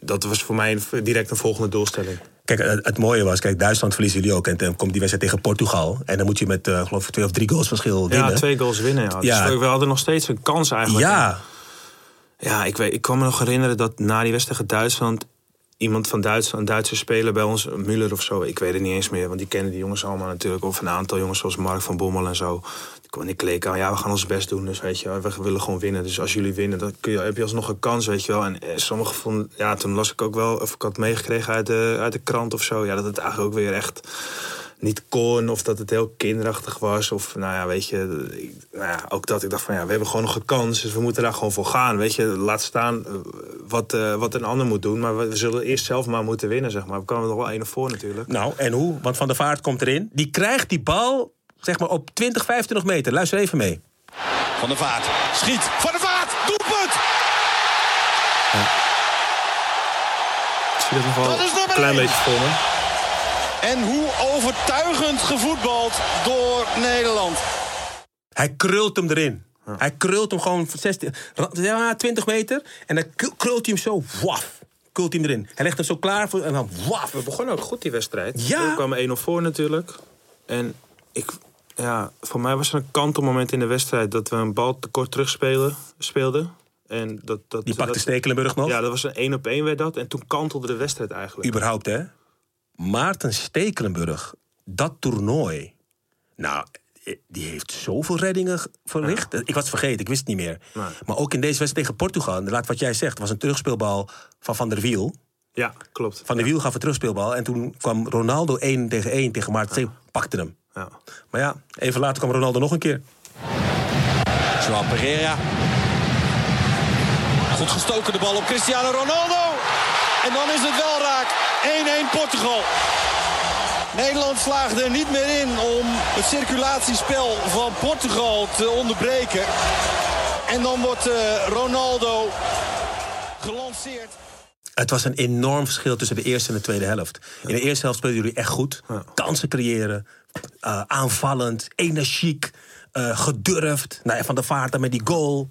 dat was voor mij direct een volgende doelstelling. Kijk, het, mooie was, kijk, Duitsland verliezen jullie ook. En dan komt die wedstrijd tegen Portugal. En dan moet je met, eh, geloof ik, twee of drie goals verschil winnen. Ja, twee goals winnen. Ja. Ja. Dus we hadden nog steeds een kans eigenlijk. Ja, Ja, ik, weet, ik kan me nog herinneren dat na die wedstrijd tegen Duitsland... iemand van Duitsland, een Duitse speler bij ons, Müller of zo... ik weet het niet eens meer, want die kennen die jongens allemaal natuurlijk... of een aantal jongens zoals Mark van Bommel en zo. Die kwam die kleken ja, we gaan ons best doen, dus weet je... we willen gewoon winnen, dus als jullie winnen... dan kun je, heb je alsnog een kans, weet je wel. En eh, sommigen vonden... Ja, toen las ik ook wel, of ik had meegekregen uit de, uit de krant of zo... ja, dat het eigenlijk ook weer echt niet kon of dat het heel kinderachtig was. Of nou ja, weet je, ik- nou ja, ook dat ik dacht van ja, we hebben gewoon nog een kans, dus we moeten daar gewoon voor gaan. Weet je, laat staan eh, wat, eh, wat een ander moet doen, maar we, we zullen eerst zelf maar moeten winnen, zeg maar. We komen er nog wel één of voor natuurlijk. nou, en hoe? Want Van der Vaart komt erin. Die krijgt die bal, zeg maar, op 20, 25 meter. Luister even mee. Van der Vaart schiet. Van der Vaart, doelpunt! Ik zie dat nog wel een klein beetje voor me. En hoe overtuigend gevoetbald door Nederland. Hij krult hem erin. Hij krult hem gewoon 16, ja, 20 meter. En dan krult hij hem zo, waf. Krult hij hem erin. Hij legt hem zo klaar voor en dan waf. We begonnen ook goed die wedstrijd. Ja. We kwamen 1-0 voor natuurlijk. En ik, ja, voor mij was er een kantelmoment in de wedstrijd dat we een bal te kort terugspelen speelden. En dat, dat, Die pakte dat, Stekelenburg nog. Ja, dat was een 1 op 1 werd dat. En toen kantelde de wedstrijd eigenlijk. Überhaupt, hè? Maarten Stekelenburg, dat toernooi. Nou, eh, die heeft zoveel reddingen ge- verricht. Ik was vergeten, ik wist het niet meer. Nee. Maar ook in deze wedstrijd tegen Portugal, laat wat jij zegt, was een terugspeelbal van Van der Wiel. Ja, klopt. Van der Wiel gaf een terugspeelbal. En toen kwam Ronaldo 1 tegen 1 tegen Maarten Stekelenburg. Pakte hem. Ja. Maar ja, even later kwam Ronaldo nog een keer. Joao Pereira. Goed gestoken de bal op Cristiano Ronaldo. En dan is het wel raak. 1-1 Portugal. Nederland slaagde er niet meer in om het circulatiespel van Portugal te onderbreken. En dan wordt eh, Ronaldo gelanceerd. Het was een enorm verschil tussen de eerste en de tweede helft. In de eerste helft speelden jullie echt goed. Kansen creëren, eh, aanvallend, energiek, eh, gedurfd. Nou, ja, van de vaart dan met die goal.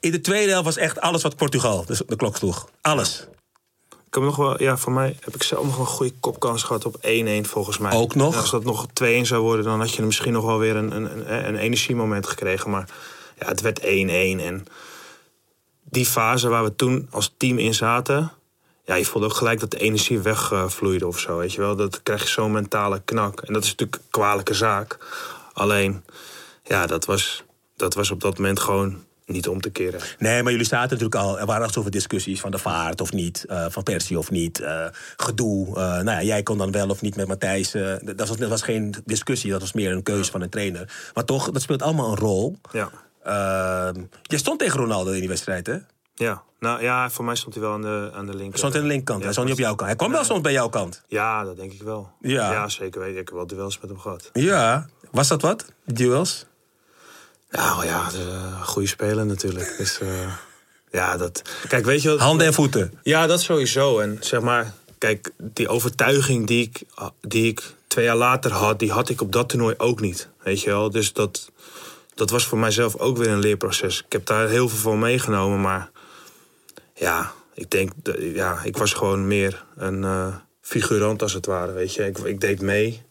In de tweede helft was echt alles wat Portugal dus de klok sloeg. Alles. Ik heb nog wel, ja, voor mij heb ik zelf nog wel een goede kopkans gehad op 1-1 volgens mij. Ook nog? En als dat nog 2-1 zou worden, dan had je misschien nog wel weer een, een, een, een energiemoment gekregen. Maar ja, het werd 1-1. En die fase waar we toen als team in zaten. Ja, je voelde ook gelijk dat de energie wegvloeide of zo. Weet je wel, dat krijg je zo'n mentale knak. En dat is natuurlijk een kwalijke zaak. Alleen, ja, dat was, dat was op dat moment gewoon niet om te keren. Nee, maar jullie zaten natuurlijk al. Er waren al zoveel discussies van de vaart of niet, eh, van Persie of niet, eh, gedoe. Eh, nou ja, jij kon dan wel of niet met Matthijs. dat, was, dat was geen discussie, dat was meer een keuze van een trainer. Maar toch, dat speelt allemaal een rol. Ja. Uh, jij stond tegen Ronaldo in die wedstrijd, hè? Ja, nou ja, voor mij stond hij wel aan de, aan de linker. Stond aan de linkerkant, hij stond niet op jouw kant. Hij kwam wel soms bij jouw kant. Ja, dat denk ik wel. Ja. ja zeker weten. Ik heb wel duels met hem gehad. Ja, was dat wat? Duels? Nou ja, een goede speler natuurlijk. Dus ja, dat... Kijk, weet je wat... Handen en voeten. Ja, dat sowieso. En zeg maar, kijk, die overtuiging die ik, die ik twee jaar later had... die had ik op dat toernooi ook niet. Weet je wel? Dus dat, dat was voor mijzelf ook weer een leerproces. Ik heb daar heel veel van meegenomen, maar... Ja, ik denk... Ja, ik was gewoon meer een eh, figurant als het ware, weet je. Ik, ik deed mee.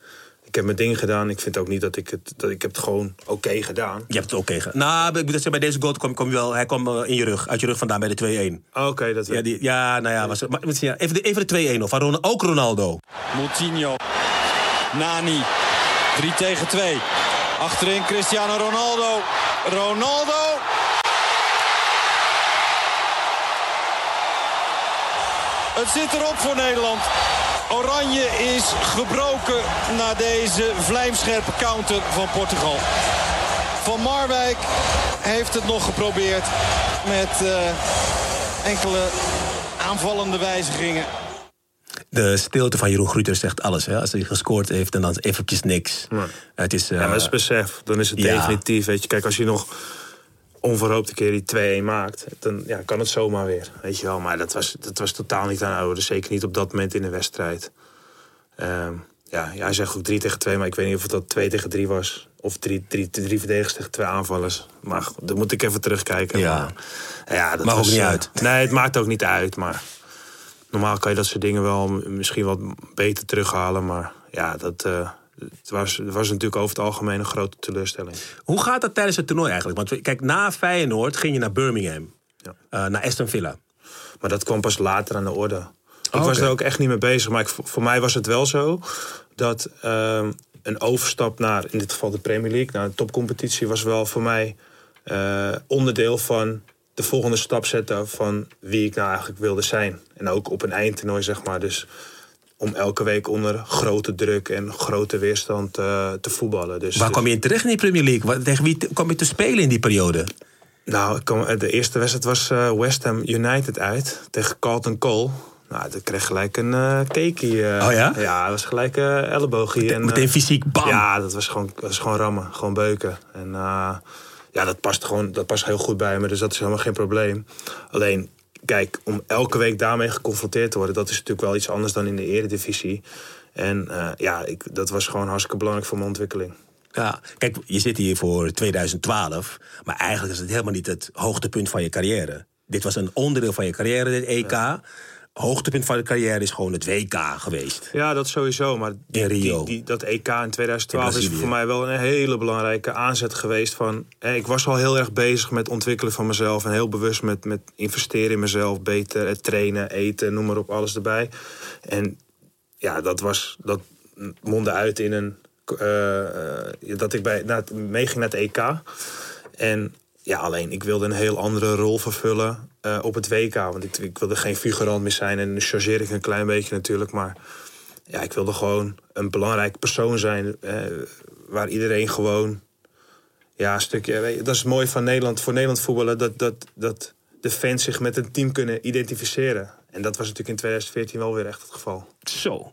Ik heb mijn ding gedaan. Ik vind ook niet dat ik het... Dat ik heb het gewoon oké gedaan. Je hebt het oké gedaan. Nou, ik moet zeggen, bij deze goal kwam, kwam je wel, hij kwam eh, in je rug, uit je rug vandaan bij de 2-1. Oké, dat Ja, die, ja, nou ja, was, maar, even de, even de 2-1 of van ook Ronaldo. Moutinho. Nani. 3 tegen 2. Achterin Cristiano Ronaldo. Ronaldo. Het zit erop voor Nederland. Oranje is gebroken na deze vlijmscherpe counter van Portugal. Van Marwijk heeft het nog geprobeerd met eh, enkele aanvallende wijzigingen. De stilte van Jeroen Gruter zegt alles. Hè? Als hij gescoord heeft en dan eventjes niks. Nee. Het is, eh, Ja, maar dat is besef. Dan is het ja. definitief. Weet je, kijk, als je nog onverhoopt een keer die 2-1 maakt, dan ja, kan het zomaar weer. Weet je wel, maar dat was, dat was totaal niet aan de orde. Zeker niet op dat moment in de wedstrijd. Ehm, ja, hij zegt ook 3 tegen 2, maar ik weet niet of het dat 2 tegen 3 was. Of 3 drie, drie, drie verdedigers tegen twee aanvallers. Maar goed, dan moet ik even terugkijken. Ja. Maar, ja, dat Maakt ook niet eh, uit. Nee, het maakt ook niet uit. Maar normaal kan je dat soort dingen wel misschien wat beter terughalen. Maar ja, dat eh, het was, het was natuurlijk over het algemeen een grote teleurstelling. Hoe gaat dat tijdens het toernooi eigenlijk? Want kijk, na Feyenoord ging je naar Birmingham. Ja. Eh, naar Aston Villa. Maar dat kwam pas later aan de orde. Ik Oh, was er ook echt niet mee bezig. Maar ik, voor mij was het wel zo dat ehm, een overstap naar, in dit geval de Premier League, naar een topcompetitie, was wel voor mij eh, onderdeel van de volgende stap zetten van wie ik nou eigenlijk wilde zijn. En ook op een eindtoernooi, zeg maar. Dus om elke week onder grote druk en grote weerstand eh, te voetballen. Dus, Waar dus- kwam je in terecht in die Premier League? Tegen wie kwam je te spelen in die periode? Nou, kwam- de eerste wedstrijd was eh, West Ham United uit tegen Carlton Cole. Nou, dat kreeg gelijk een eh cakeie. eh. Oh ja? Ja, dat was gelijk eh elleboogje. en, Meteen eh, fysiek, bam! Ja, dat was gewoon, dat was gewoon rammen, gewoon beuken. En eh, ja, dat past gewoon dat past heel goed bij me, dus dat is helemaal geen probleem. Alleen, kijk, om elke week daarmee geconfronteerd te worden, dat is natuurlijk wel iets anders dan in de eredivisie. En eh, ja, ik, dat was gewoon hartstikke belangrijk voor mijn ontwikkeling. Ja, kijk, je zit hier voor 2012, maar eigenlijk is het helemaal niet het hoogtepunt van je carrière. Dit was een onderdeel van je carrière, dit EK. Hoogtepunt van je carrière is gewoon het WK geweest. Ja, dat sowieso. Maar In Rio. Die, die, dat EK in 2012 In is voor mij wel een hele belangrijke aanzet geweest. Van, hè, ik was al heel erg bezig met ontwikkelen van mezelf. En heel bewust met, met investeren in mezelf. Beter, trainen, eten, noem maar op, alles erbij. En ja, dat, was, dat mondde uit in een... eh, eh, dat ik bij, het- meeging naar het EK. En ja, alleen ik wilde een heel andere rol vervullen eh, op het WK. Want ik, ik wilde geen figurant meer zijn. En chargeer ik een klein beetje natuurlijk. Maar ja, ik wilde gewoon een belangrijk persoon zijn. eh, waar iedereen gewoon... Ja, een stukje... je, dat is mooi van Nederland, voor Nederland voetballen. Dat, dat, dat de fans zich met een team kunnen identificeren. En dat was natuurlijk in 2014 wel weer echt het geval. Zo.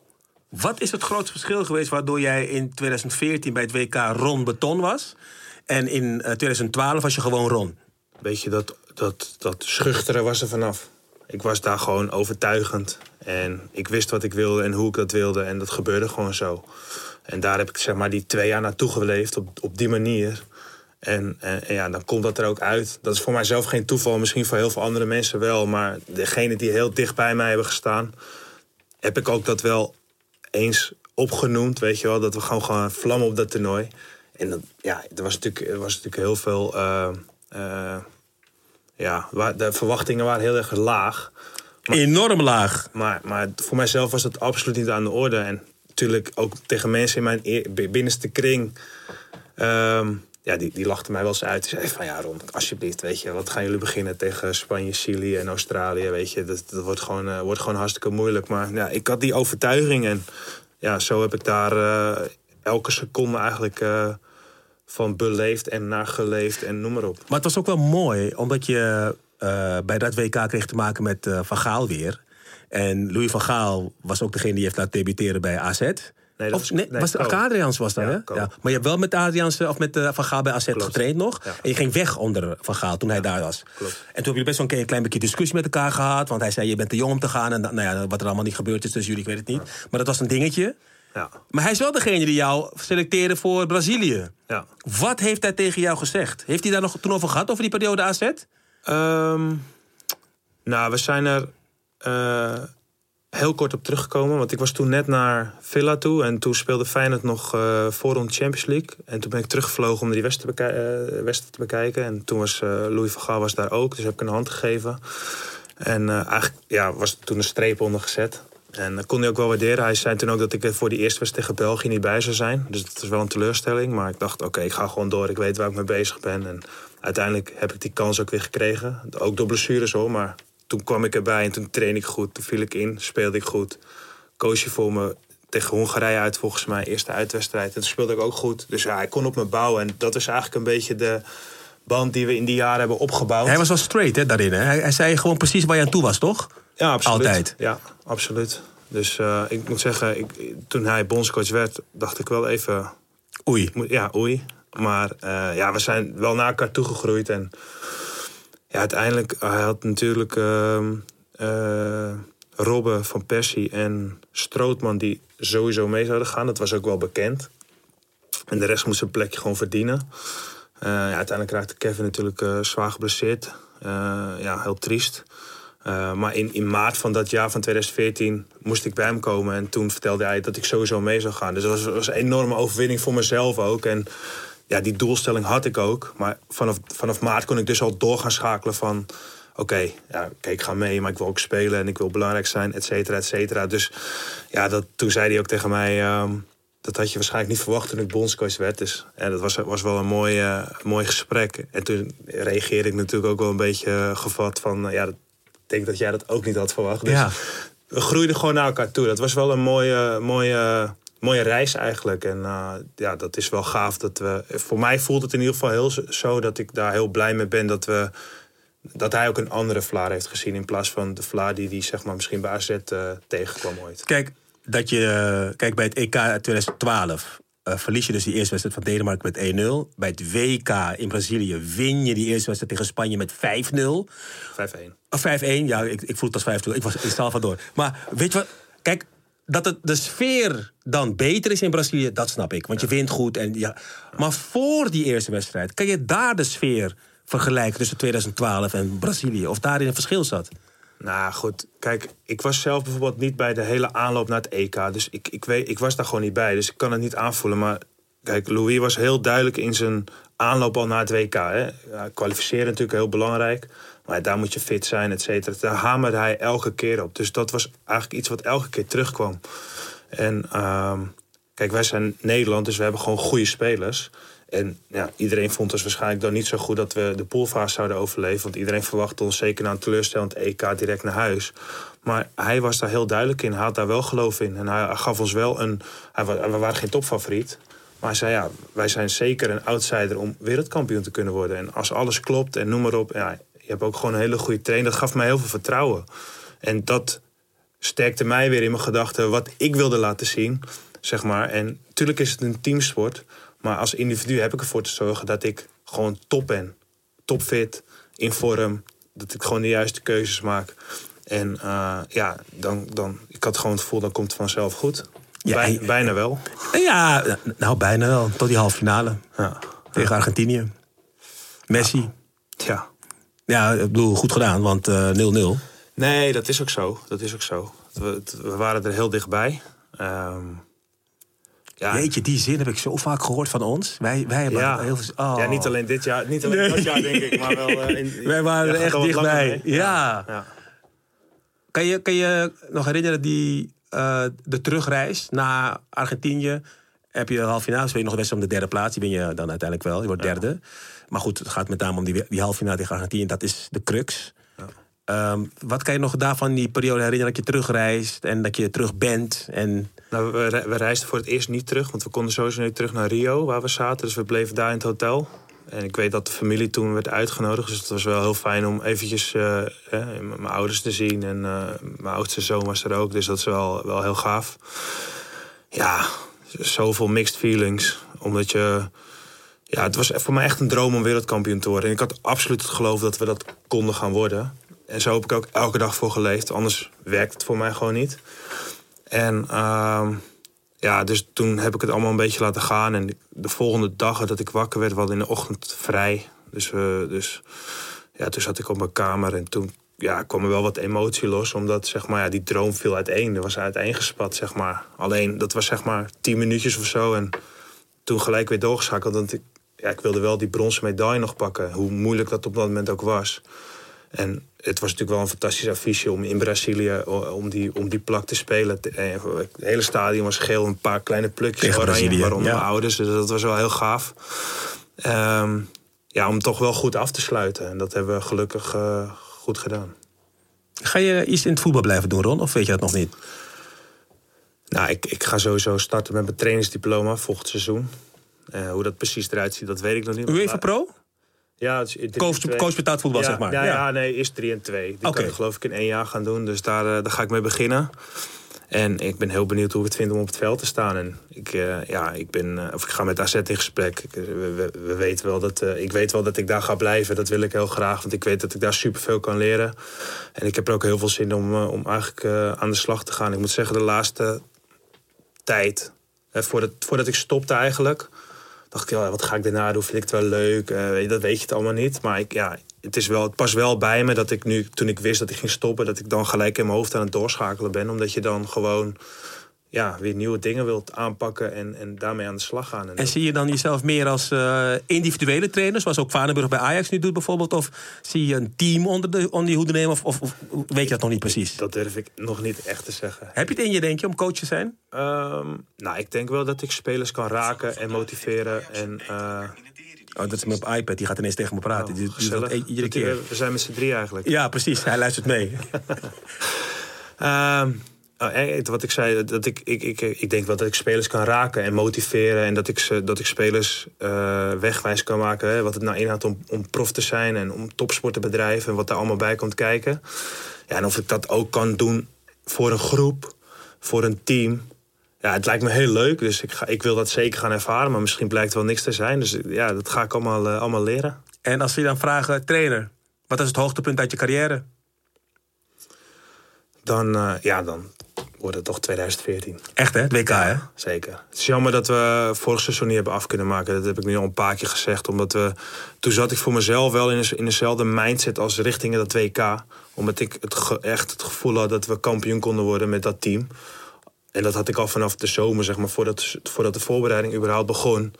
Wat is het grootste verschil geweest waardoor jij in 2014 bij het WK Ron Beton was? En in eh, 2012 was je gewoon Ron? Weet je, dat, dat, dat schuchteren was er vanaf. Ik was daar gewoon overtuigend. En ik wist wat ik wilde en hoe ik dat wilde. En dat gebeurde gewoon zo. En daar heb ik zeg maar die twee jaar naartoe geleefd op, op die manier. En, ja, dan komt dat er ook uit. Dat is voor mijzelf geen toeval. Misschien voor heel veel andere mensen wel. Maar degene die heel dicht bij mij hebben gestaan... heb ik ook dat wel eens opgenoemd. Weet je wel, dat we gewoon gaan vlammen op dat toernooi. En dat, ja, er was natuurlijk, er was natuurlijk heel veel... eh, eh, ja, de verwachtingen waren heel erg laag. Enorm laag. Maar, maar voor mijzelf was dat absoluut niet aan de orde. En natuurlijk ook tegen mensen in mijn binnenste kring... ehm, ja, die, die lachte mij wel eens uit. Die zei van ja, Ron, alsjeblieft, weet je, wat gaan jullie beginnen tegen Spanje, Chili en Australië, weet je. Dat, dat wordt, gewoon, eh, wordt gewoon hartstikke moeilijk. Maar ja, ik had die overtuiging en ja, zo heb ik daar elke seconde eigenlijk eh, van beleefd en naar geleefd en noem maar op. Maar het was ook wel mooi, omdat je eh, bij dat WK kreeg te maken met eh, Van Gaal weer. En Louis van Gaal was ook degene die heeft laten debuteren bij AZ. Nee, dat of, was- nee, nee, was het. Adriaans was dat, Ja, hè? Ja. Maar je hebt wel met Adriaans of met Van Gaal bij AZ getraind nog. Ja. En je ging weg onder Van Gaal toen hij daar was. klopt. En toen hebben jullie best wel een klein beetje discussie met elkaar gehad. Want hij zei, je bent te jong om te gaan. En nou ja, wat er allemaal niet gebeurd is tussen jullie, ik weet het niet. Maar dat was een dingetje. Ja, Maar hij is wel degene die jou selecteerde voor Brazilië. ja. Wat heeft hij tegen jou gezegd? Heeft hij daar nog toen over gehad, over die periode AZ? Ehm, nou, we zijn er eh, heel kort op teruggekomen. Want ik was toen net naar Villa toe. En toen speelde Feyenoord nog eh voorrond Champions League. En toen ben ik teruggevlogen om die wedstrijd te, eh, te bekijken. En toen was Louis van Gaal was daar ook. Dus heb ik een hand gegeven. En eigenlijk ja, was er toen een streep onder gezet. En dat kon hij ook wel waarderen. Hij zei toen ook dat ik voor die eerste wedstrijd tegen België niet bij zou zijn. Dus dat is wel een teleurstelling. Maar ik dacht, oké, ik ga gewoon door. Ik weet waar ik mee bezig ben. En uiteindelijk heb ik die kans ook weer gekregen. Ook door blessures hoor. Maar toen kwam ik erbij en toen trainde ik goed. Toen viel ik in, speelde ik goed. Koos je voor me tegen Hongarije uit volgens mij. Eerste uitwedstrijd. En toen speelde ik ook goed. Dus ja, hij kon op me bouwen. En dat is eigenlijk een beetje de band die we in die jaren hebben opgebouwd. Hij was wel straight hè, daarin. Hè? Hij zei gewoon precies waar je aan toe was, toch? Ja, absoluut. Altijd. Ja, absoluut. Dus eh, ik moet zeggen, ik, toen hij bondscoach werd, dacht ik wel even... Oei. Ja, oei. Maar eh, ja, we zijn wel naar elkaar toegegroeid. En ja, uiteindelijk, hij had natuurlijk ehm eh, Robben van Persie en Strootman... die sowieso mee zouden gaan. Dat was ook wel bekend. En de rest moest zijn plekje gewoon verdienen. Ja, uiteindelijk raakte Kevin natuurlijk zwaar geblesseerd. Ja, heel triest. Eh, maar in, in maart van dat jaar, van 2014, moest ik bij hem komen. En toen vertelde hij dat ik sowieso mee zou gaan. Dus dat was, was een enorme overwinning voor mezelf ook. En ja, die doelstelling had ik ook. Maar vanaf, vanaf maart kon ik dus al door gaan schakelen van... Oké, ja, ik ga mee, maar ik wil ook spelen en ik wil belangrijk zijn, et cetera, et cetera. Dus ja, dat, toen zei hij ook tegen mij... ehm, dat had je waarschijnlijk niet verwacht toen ik bondscoach werd. Dus ja, dat was, was wel een mooi, eh, mooi gesprek. En toen reageerde ik natuurlijk ook wel een beetje eh, gevat van... ja, dat, denk dat jij dat ook niet had verwacht. Dus Ja. we groeiden gewoon naar elkaar toe. Dat was wel een mooie, mooie, mooie reis eigenlijk. En eh, ja, dat is wel gaaf. Dat we, voor mij voelt het in ieder geval heel zo- dat ik daar heel blij mee ben dat we... Dat hij ook een andere Vlaar heeft gezien in plaats van de Vlaar die hij zeg maar, misschien bij AZ eh, tegenkwam ooit. Kijk, dat je, kijk, bij het EK 2012 eh, verlies je dus die eerste wedstrijd van Denemarken met 1-0. Bij het WK in Brazilië win je die eerste wedstrijd tegen Spanje met 5-0. 5-1. Of 5-1, ja, ik, ik voel het als 5-0. Ik was in Salvador. Maar weet je wat? Kijk, dat het, de sfeer dan beter is in Brazilië, dat snap ik. Want je wint goed. En, ja. Maar voor die eerste wedstrijd, kan je daar de sfeer vergelijken tussen 2012 en Brazilië? Of daarin een verschil zat? Nou goed, kijk, ik was zelf bijvoorbeeld niet bij de hele aanloop naar het EK. Dus ik, ik, weet, ik was daar gewoon niet bij, dus ik kan het niet aanvoelen. Maar kijk, Louis was heel duidelijk in zijn aanloop al naar het WK. Hè. Kwalificeren natuurlijk heel belangrijk. Maar daar moet je fit zijn, et cetera. Daar hamerde hij elke keer op. Dus dat was eigenlijk iets wat elke keer terugkwam. En ehm, kijk, wij zijn Nederland, dus we hebben gewoon goede spelers. En ja, iedereen vond ons waarschijnlijk dan niet zo goed dat we de poolfase zouden overleven. Want iedereen verwachtte ons zeker na een teleurstellend EK direct naar huis. Maar hij was daar heel duidelijk in. Hij had daar wel geloof in. En hij gaf ons wel een... Hij, we waren geen topfavoriet. Maar hij zei, ja, wij zijn zeker een outsider om wereldkampioen te kunnen worden. En als alles klopt en noem maar op. Ja, je hebt ook gewoon een hele goede trainer. Dat gaf mij heel veel vertrouwen. En dat sterkte mij weer in mijn gedachten wat ik wilde laten zien. Zeg maar. En natuurlijk is het een teamsport. Maar als individu heb ik ervoor te zorgen dat ik gewoon top ben. Topfit, in vorm. Dat ik gewoon de juiste keuzes maak. En eh, ja, dan, dan, ik had gewoon het gevoel, dan komt het vanzelf goed. Ja, Bij- en- bijna wel. Ja, nou bijna wel. Tot die halve finale Ja. tegen Argentinië. Messi. ja. Ja, ik bedoel, goed gedaan, want eh, 0-0. Nee, dat is ook zo. Dat is ook zo. We, we waren er heel dichtbij. Ehm ja, Jeetje, die zin heb ik zo vaak gehoord van ons. Wij, wij hebben ja. heel veel... oh. ja, niet alleen dit jaar, niet alleen Nee. dat jaar denk ik, maar wel... eh, in, Wij waren er echt dichtbij. Ja. ja. Kan, je, kan je nog herinneren die, eh, de terugreis naar Argentinië... heb je de halve finale, speel je nog wedstrijd om de derde plaats. Die ben je dan uiteindelijk wel, je wordt derde. Maar goed, het gaat met name om die, die halve finale tegen Argentinië. Dat is de crux. Ehm, wat kan je nog daarvan die periode herinneren dat je terugreist en dat je terug bent? En Nou, we, we reisden voor het eerst niet terug, want we konden sowieso niet terug naar Rio, waar we zaten. Dus we bleven daar in het hotel. En ik weet dat de familie toen werd uitgenodigd. Dus het was wel heel fijn om eventjes eh, mijn ouders te zien. En eh, mijn oudste zoon was er ook. Dus dat is wel, wel heel gaaf. Ja, zoveel mixed feelings. Omdat je... Ja, het was voor mij echt een droom om wereldkampioen te worden. En ik had absoluut het geloof dat we dat konden gaan worden. En zo heb ik ook elke dag voor geleefd. Anders werkt het voor mij gewoon niet. En ehm, ja, dus toen heb ik het allemaal een beetje laten gaan. En de volgende dag dat ik wakker werd, we hadden in de ochtend vrij. Dus, we dus ja, toen zat ik op mijn kamer en toen ja, kwam er wel wat emotie los. Omdat zeg maar, ja, die droom viel uiteen. Er was uiteengespat, zeg maar. Alleen, dat was zeg maar tien minuutjes of zo. En toen gelijk weer doorgeschakeld. Want ik, ja, ik wilde wel die bronzen medaille nog pakken. Hoe moeilijk dat op dat moment ook was. En het was natuurlijk wel een fantastisch affiche om in Brazilië o- om die, om die plak te spelen. Eh, Het hele stadion was geel, een paar kleine plukjes oranje, waaronder ja. mijn ouders. Dus dat was wel heel gaaf. Ehm, ja, om toch wel goed af te sluiten. En dat hebben we gelukkig eh, goed gedaan. ga je iets in het voetbal blijven doen, Ron? Of weet je dat nog niet? Nou, ik, ik ga sowieso starten met mijn trainingsdiploma volgend seizoen. Eh, hoe dat precies eruit ziet, dat weet ik nog niet. UEFA Pro? Ja, het is Coach, coach betaald voetbal, ja, zeg maar. Ja, Ja. ja, nee, is 3 en 2. Die Oké. kan ik geloof ik in één jaar gaan doen. Dus daar, eh, daar ga ik mee beginnen. En ik ben heel benieuwd hoe ik het vind om op het veld te staan. En ik, eh, ja, ik, ben, eh, of ik ga met AZ in gesprek. Ik, we, we- we weten wel dat, ik weet wel dat ik daar ga blijven. Dat wil ik heel graag. Want ik weet dat ik daar superveel kan leren. En ik heb er ook heel veel zin om, om eigenlijk aan de slag te gaan. Ik moet zeggen, de laatste tijd, eh, voordat, voordat ik stopte eigenlijk dacht ik, ja, wat ga ik daarna doen? Vind ik het wel leuk? Eh, dat weet je het allemaal niet. Maar ja, het, is wel, het past wel bij me dat ik nu, toen ik wist dat ik ging stoppen, dat ik dan gelijk in mijn hoofd aan het doorschakelen ben. Omdat je dan gewoon ja, weer nieuwe dingen wilt aanpakken en, en daarmee aan de slag gaan. En En zie je dan jezelf meer als eh, individuele trainer, zoals ook Vaneburg bij Ajax nu doet bijvoorbeeld? Of zie je een team onder, de, onder die hoede nemen? Of, of, of weet je dat nog niet precies? dat durf ik nog niet echt te zeggen. Heb je het in je, denk je, om coach te zijn? Ehm, nou, ik denk wel dat ik spelers kan raken en motiveren. En, eh, Oh, dat is mijn iPad, die gaat ineens tegen me praten. die, die dat e- iedere keer. We zijn met z'n drie eigenlijk. Ja, precies. Hij luistert mee. Ehm, oh, eh, wat ik zei, dat ik, ik, ik, ik denk wel dat ik spelers kan raken en motiveren. En dat ik, ze, dat ik spelers eh, wegwijs kan maken. Hè, wat het nou inhoudt om, om prof te zijn en om topsport te bedrijven. En wat daar allemaal bij komt kijken. Ja, en of ik dat ook kan doen voor een groep, voor een team. Ja, het lijkt me heel leuk. Dus ik, ga, ik wil dat zeker gaan ervaren. Maar misschien blijkt wel niks te zijn. Dus ja, dat ga ik allemaal, eh, allemaal leren. En als we je dan vragen, trainer, wat is het hoogtepunt uit je carrière? Dan, eh, ja, dan wordt het toch 2014. Echt hè, het WK hè? Zeker. Het is jammer dat we vorig seizoen niet hebben af kunnen maken. Dat heb ik nu al een paar keer gezegd. Omdat we, toen zat ik voor mezelf wel in, dezelfde mindset als richting dat WK. Omdat ik het ge- echt het gevoel had dat we kampioen konden worden met dat team. En dat had ik al vanaf de zomer, zeg maar, voordat, voordat de voorbereiding überhaupt begon.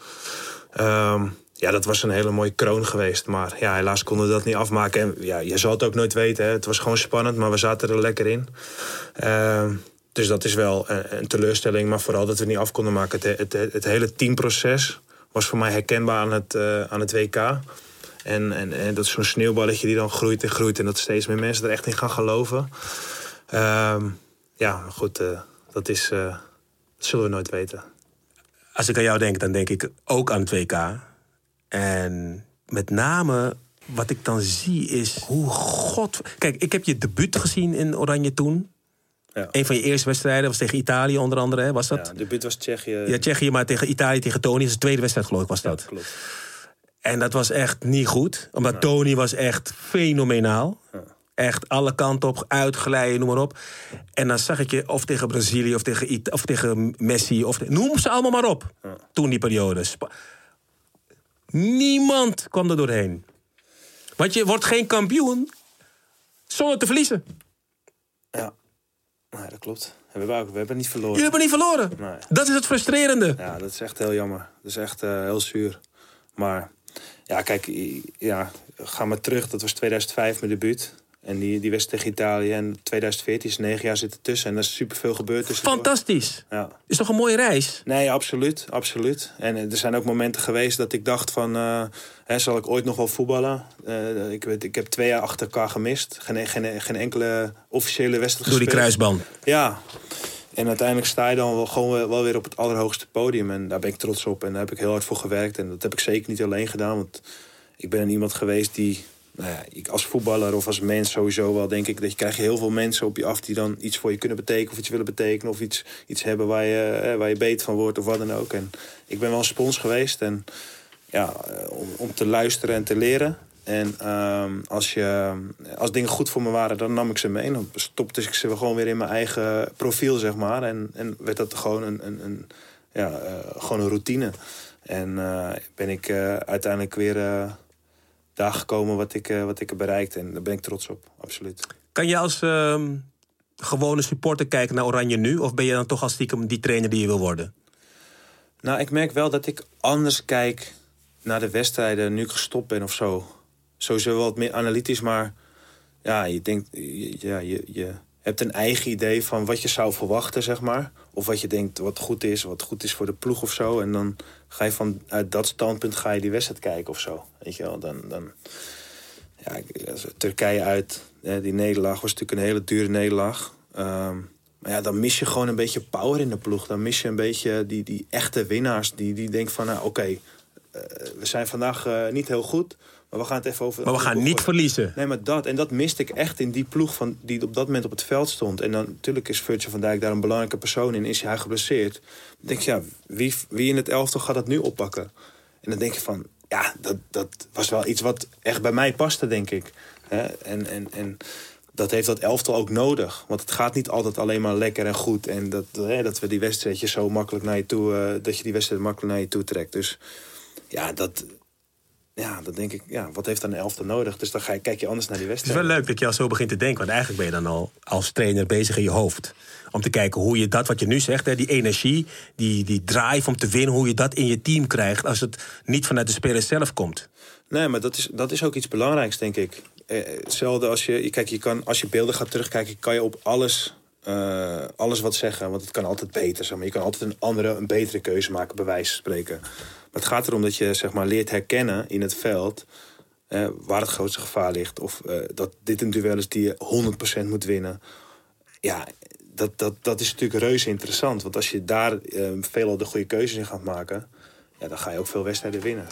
Ehm, ja, dat was een hele mooie kroon geweest. Maar ja, helaas konden we dat niet afmaken. En ja, je zal het ook nooit weten. Hè. Het was gewoon spannend, maar we zaten er lekker in. Ehm, dus dat is wel een, een teleurstelling. Maar vooral dat we niet af konden maken. Het, het, hele teamproces was voor mij herkenbaar aan het, eh, aan het WK. En, en, en dat is zo'n sneeuwballetje die dan groeit en groeit. En dat steeds meer mensen er echt in gaan geloven. Ehm, ja, goed. eh, dat, is, eh, dat zullen we nooit weten. Als ik aan jou denk, dan denk ik ook aan het WK. En met name wat ik dan zie is hoe god... Kijk, ik heb je debuut gezien in Oranje toen. Ja. Een van je eerste wedstrijden was tegen Italië onder andere, hè? was dat? Ja, debuut was Tsjechië. Ja, Tsjechië, maar tegen Italië, tegen Tony. Dat is de tweede wedstrijd geloof ik was dat. klopt. En dat was echt niet goed. Omdat Tony was echt fenomenaal. Echt alle kanten op, uitglijden, noem maar op. En dan zag ik je of tegen Brazilië of tegen, of tegen Messi. Of, noem ze allemaal maar op. Toen die periode. Niemand kwam er doorheen. Want je wordt geen kampioen zonder te verliezen. Ja, nee, dat klopt. We hebben, ook, we hebben niet verloren. Jullie hebben niet verloren. Nee. Dat is het frustrerende. Ja, dat is echt heel jammer. Dat is echt eh, heel zuur. Maar ja, kijk, ja, ga maar terug. Dat was 2005 mijn debuut. En die, die wedstrijd tegen Italië. En 2014 is negen jaar zitten tussen. En er is superveel gebeurd tussen. Fantastisch. Ja. Is toch een mooie reis? Nee, absoluut, absoluut. En eh, er zijn ook momenten geweest dat ik dacht van... eh, hè, zal ik ooit nog wel voetballen? Eh, ik, weet, ik heb twee jaar achter elkaar gemist. Geen, geen, geen enkele officiële wedstrijd Door die kruisband. Ja. En uiteindelijk sta je dan wel, gewoon wel- wel weer op het allerhoogste podium. En daar ben ik trots op. En daar heb ik heel hard voor gewerkt. En dat heb ik zeker niet alleen gedaan. Want ik ben iemand geweest die... Nou ja, ik als voetballer of als mens sowieso wel denk ik... dat je krijg je heel veel mensen op je af die dan iets voor je kunnen betekenen... of iets willen betekenen of iets, iets hebben waar je, eh, waar je beter van wordt of wat dan ook. En ik ben wel een spons geweest. En ja, eh, om, om te luisteren en te leren. En ehm, als, je, als dingen goed voor me waren, dan nam ik ze mee. Dan stopte ik ze gewoon weer in mijn eigen profiel, zeg maar. En, en werd dat gewoon een, een, een, ja, eh, gewoon een routine. En eh, ben ik uiteindelijk weer daar gekomen wat ik, eh, wat ik heb bereikt. En daar ben ik trots op, absoluut. Kan je als ehm, gewone supporter kijken naar Oranje nu? Of ben je dan toch als stiekem die trainer die je wil worden? Nou, ik merk wel dat ik anders kijk naar de wedstrijden nu ik gestopt ben of zo. Sowieso wel wat meer analytisch, maar ja, je denkt, ja, je, je hebt een eigen idee van wat je zou verwachten, zeg maar. Of wat je denkt wat goed is, wat goed is voor de ploeg of zo. En dan ga je vanuit dat standpunt ga je die wedstrijd kijken of zo. Weet je wel, dan... dan ja, Turkije uit, die nederlaag was natuurlijk een hele dure nederlaag. Ehm, maar ja, dan mis je gewoon een beetje power in de ploeg. Dan mis je een beetje die, die echte winnaars. Die, die denken van, nou oké, eh, we zijn vandaag eh, niet heel goed. Maar we gaan het even over... Maar we gaan niet verliezen. Nee, maar dat. En dat miste ik echt in die ploeg van, die op dat moment op het veld stond. En dan natuurlijk is Virgil van Dijk daar een belangrijke persoon in. Is hij geblesseerd? Dan denk je, ja, wie, wie in het elftal gaat dat nu oppakken? En dan denk je van, ja, dat, dat was wel iets wat echt bij mij paste, denk ik. En, en, en dat heeft dat elftal ook nodig. Want het gaat niet altijd alleen maar lekker en goed. En dat, hè, dat we die wedstrijdjes zo makkelijk naar je toe... eh, dat je die wedstrijd makkelijk naar je toe trekt. Dus ja, dat... Ja, dan denk ik, ja, wat heeft dan een elftal nodig? Dus dan ga je, kijk je anders naar die Het is wedstrijd. wel leuk dat je al zo begint te denken. Want eigenlijk ben je dan al als trainer bezig in je hoofd. Om te kijken hoe je dat wat je nu zegt, hè, die energie, die, die drive om te winnen, hoe je dat in je team krijgt als het niet vanuit de speler zelf komt. Nee, maar dat is, dat is ook iets belangrijks, denk ik. Eh, hetzelfde als je, kijk, je kan, als je beelden gaat terugkijken, kan je op alles, eh, alles wat zeggen. Want het kan altijd beter. Zeg maar. Je kan altijd een andere, een betere keuze maken, bij wijze van spreken. Het gaat erom dat je zeg maar, leert herkennen in het veld eh, waar het grootste gevaar ligt. Of eh, dat dit een duel is die je 100% moet winnen. Ja, dat, dat, dat is natuurlijk reuze interessant. Want als je daar eh, veelal de goede keuzes in gaat maken, ja, dan ga je ook veel wedstrijden winnen.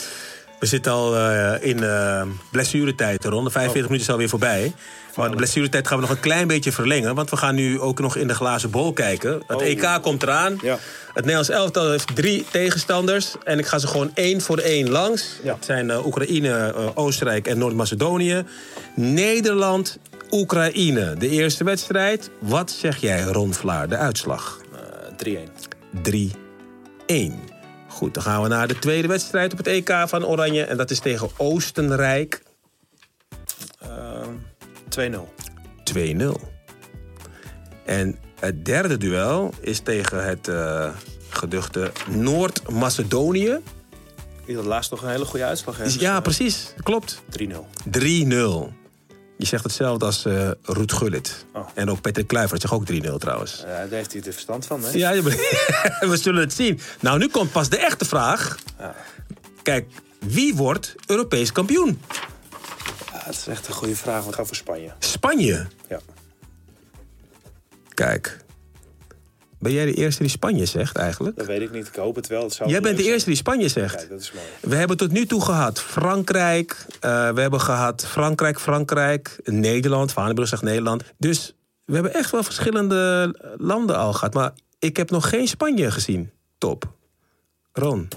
We zitten al eh, in eh blessuretijd, Ron. De 45 minuten is alweer voorbij. Maar de blessuretijd gaan we nog een klein beetje verlengen. Want we gaan nu ook nog in de glazen bol kijken. Het Oh. EK komt eraan. Ja. Het Nederlands elftal heeft drie tegenstanders. En ik ga ze gewoon één voor één langs. Ja. Het zijn eh, Oekraïne, Oostenrijk en Noord-Macedonië. Nederland, Oekraïne. De eerste wedstrijd. Wat zeg jij, Ron Vlaar, de uitslag? Eh, 3-1. 3-1. Goed, dan gaan we naar de tweede wedstrijd op het EK van Oranje. En dat is tegen Oostenrijk. Ehm, 2-0. 2-0. En het derde duel is tegen het eh, geduchte Noord-Macedonië. Die had laatst nog een hele goede uitslag. Hè? Is- Ja, precies. Klopt. 3-0. 3-0. Je zegt hetzelfde als eh Ruud Gullit. Oh. En ook Patrick Kluivert zegt ook 3-0 trouwens. Ja, daar heeft hij de verstand van, hè? Ja, we zullen het zien. Nou, nu komt pas de echte vraag. Ja. Kijk, wie wordt Europees kampioen? Ja, dat is echt een goede vraag. We gaan voor Spanje. Spanje. Ja. Kijk. Ben jij de eerste die Spanje zegt eigenlijk? Dat weet ik niet. Ik hoop het wel. Het zou Jij bent de zijn. eerste die Spanje zegt. Kijk, dat is mooi. We hebben tot nu toe gehad Frankrijk. eh, we hebben gehad Frankrijk, Frankrijk, Nederland. Vanebrug zegt Nederland. Dus we hebben echt wel verschillende landen al gehad. Maar ik heb nog geen Spanje gezien. Top. Ron,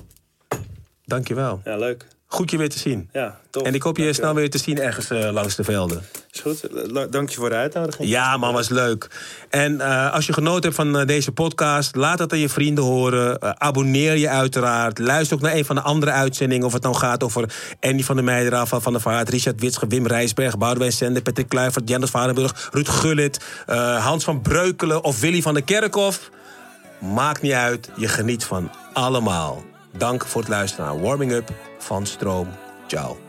dankjewel. Ja, leuk. Goed je weer te zien. Ja, tof. En ik hoop je Dankjewel. snel weer te zien ergens eh, langs de velden. Goed. Dank je voor de uitnodiging. Ja, man, was leuk. En eh, als je genoten hebt van eh, deze podcast, laat het aan je vrienden horen. Eh, abonneer je uiteraard. Luister ook naar een van de andere uitzendingen. Of het nou gaat over Andy van der Meijden, Rafa van der Vaart, Richard Witsche, Wim Rijsberg, Boudewijn Sender, Patrick Kluivert, Jenders Varenburg, Ruud Gullit, Hans van Breukelen of Willy van der Kerkhof. Maakt niet uit, je geniet van allemaal. Dank voor het luisteren naar Warming Up van Stroom. Ciao.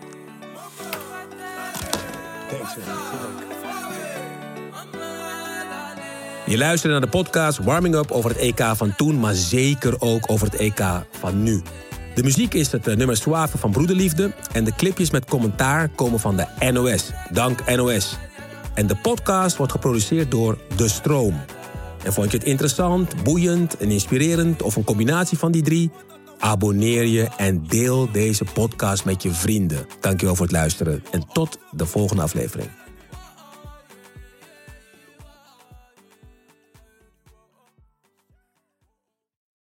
Je luistert naar de podcast Warming Up over het EK van toen, maar zeker ook over het EK van nu. De muziek is het eh, nummer Suave van Broederliefde en de clipjes met commentaar komen van de NOS. Dank NOS. En de podcast wordt geproduceerd door De Stroom. En vond je het interessant, boeiend en inspirerend of een combinatie van die drie? Abonneer je en deel deze podcast met je vrienden. Dankjewel voor het luisteren en tot de volgende aflevering.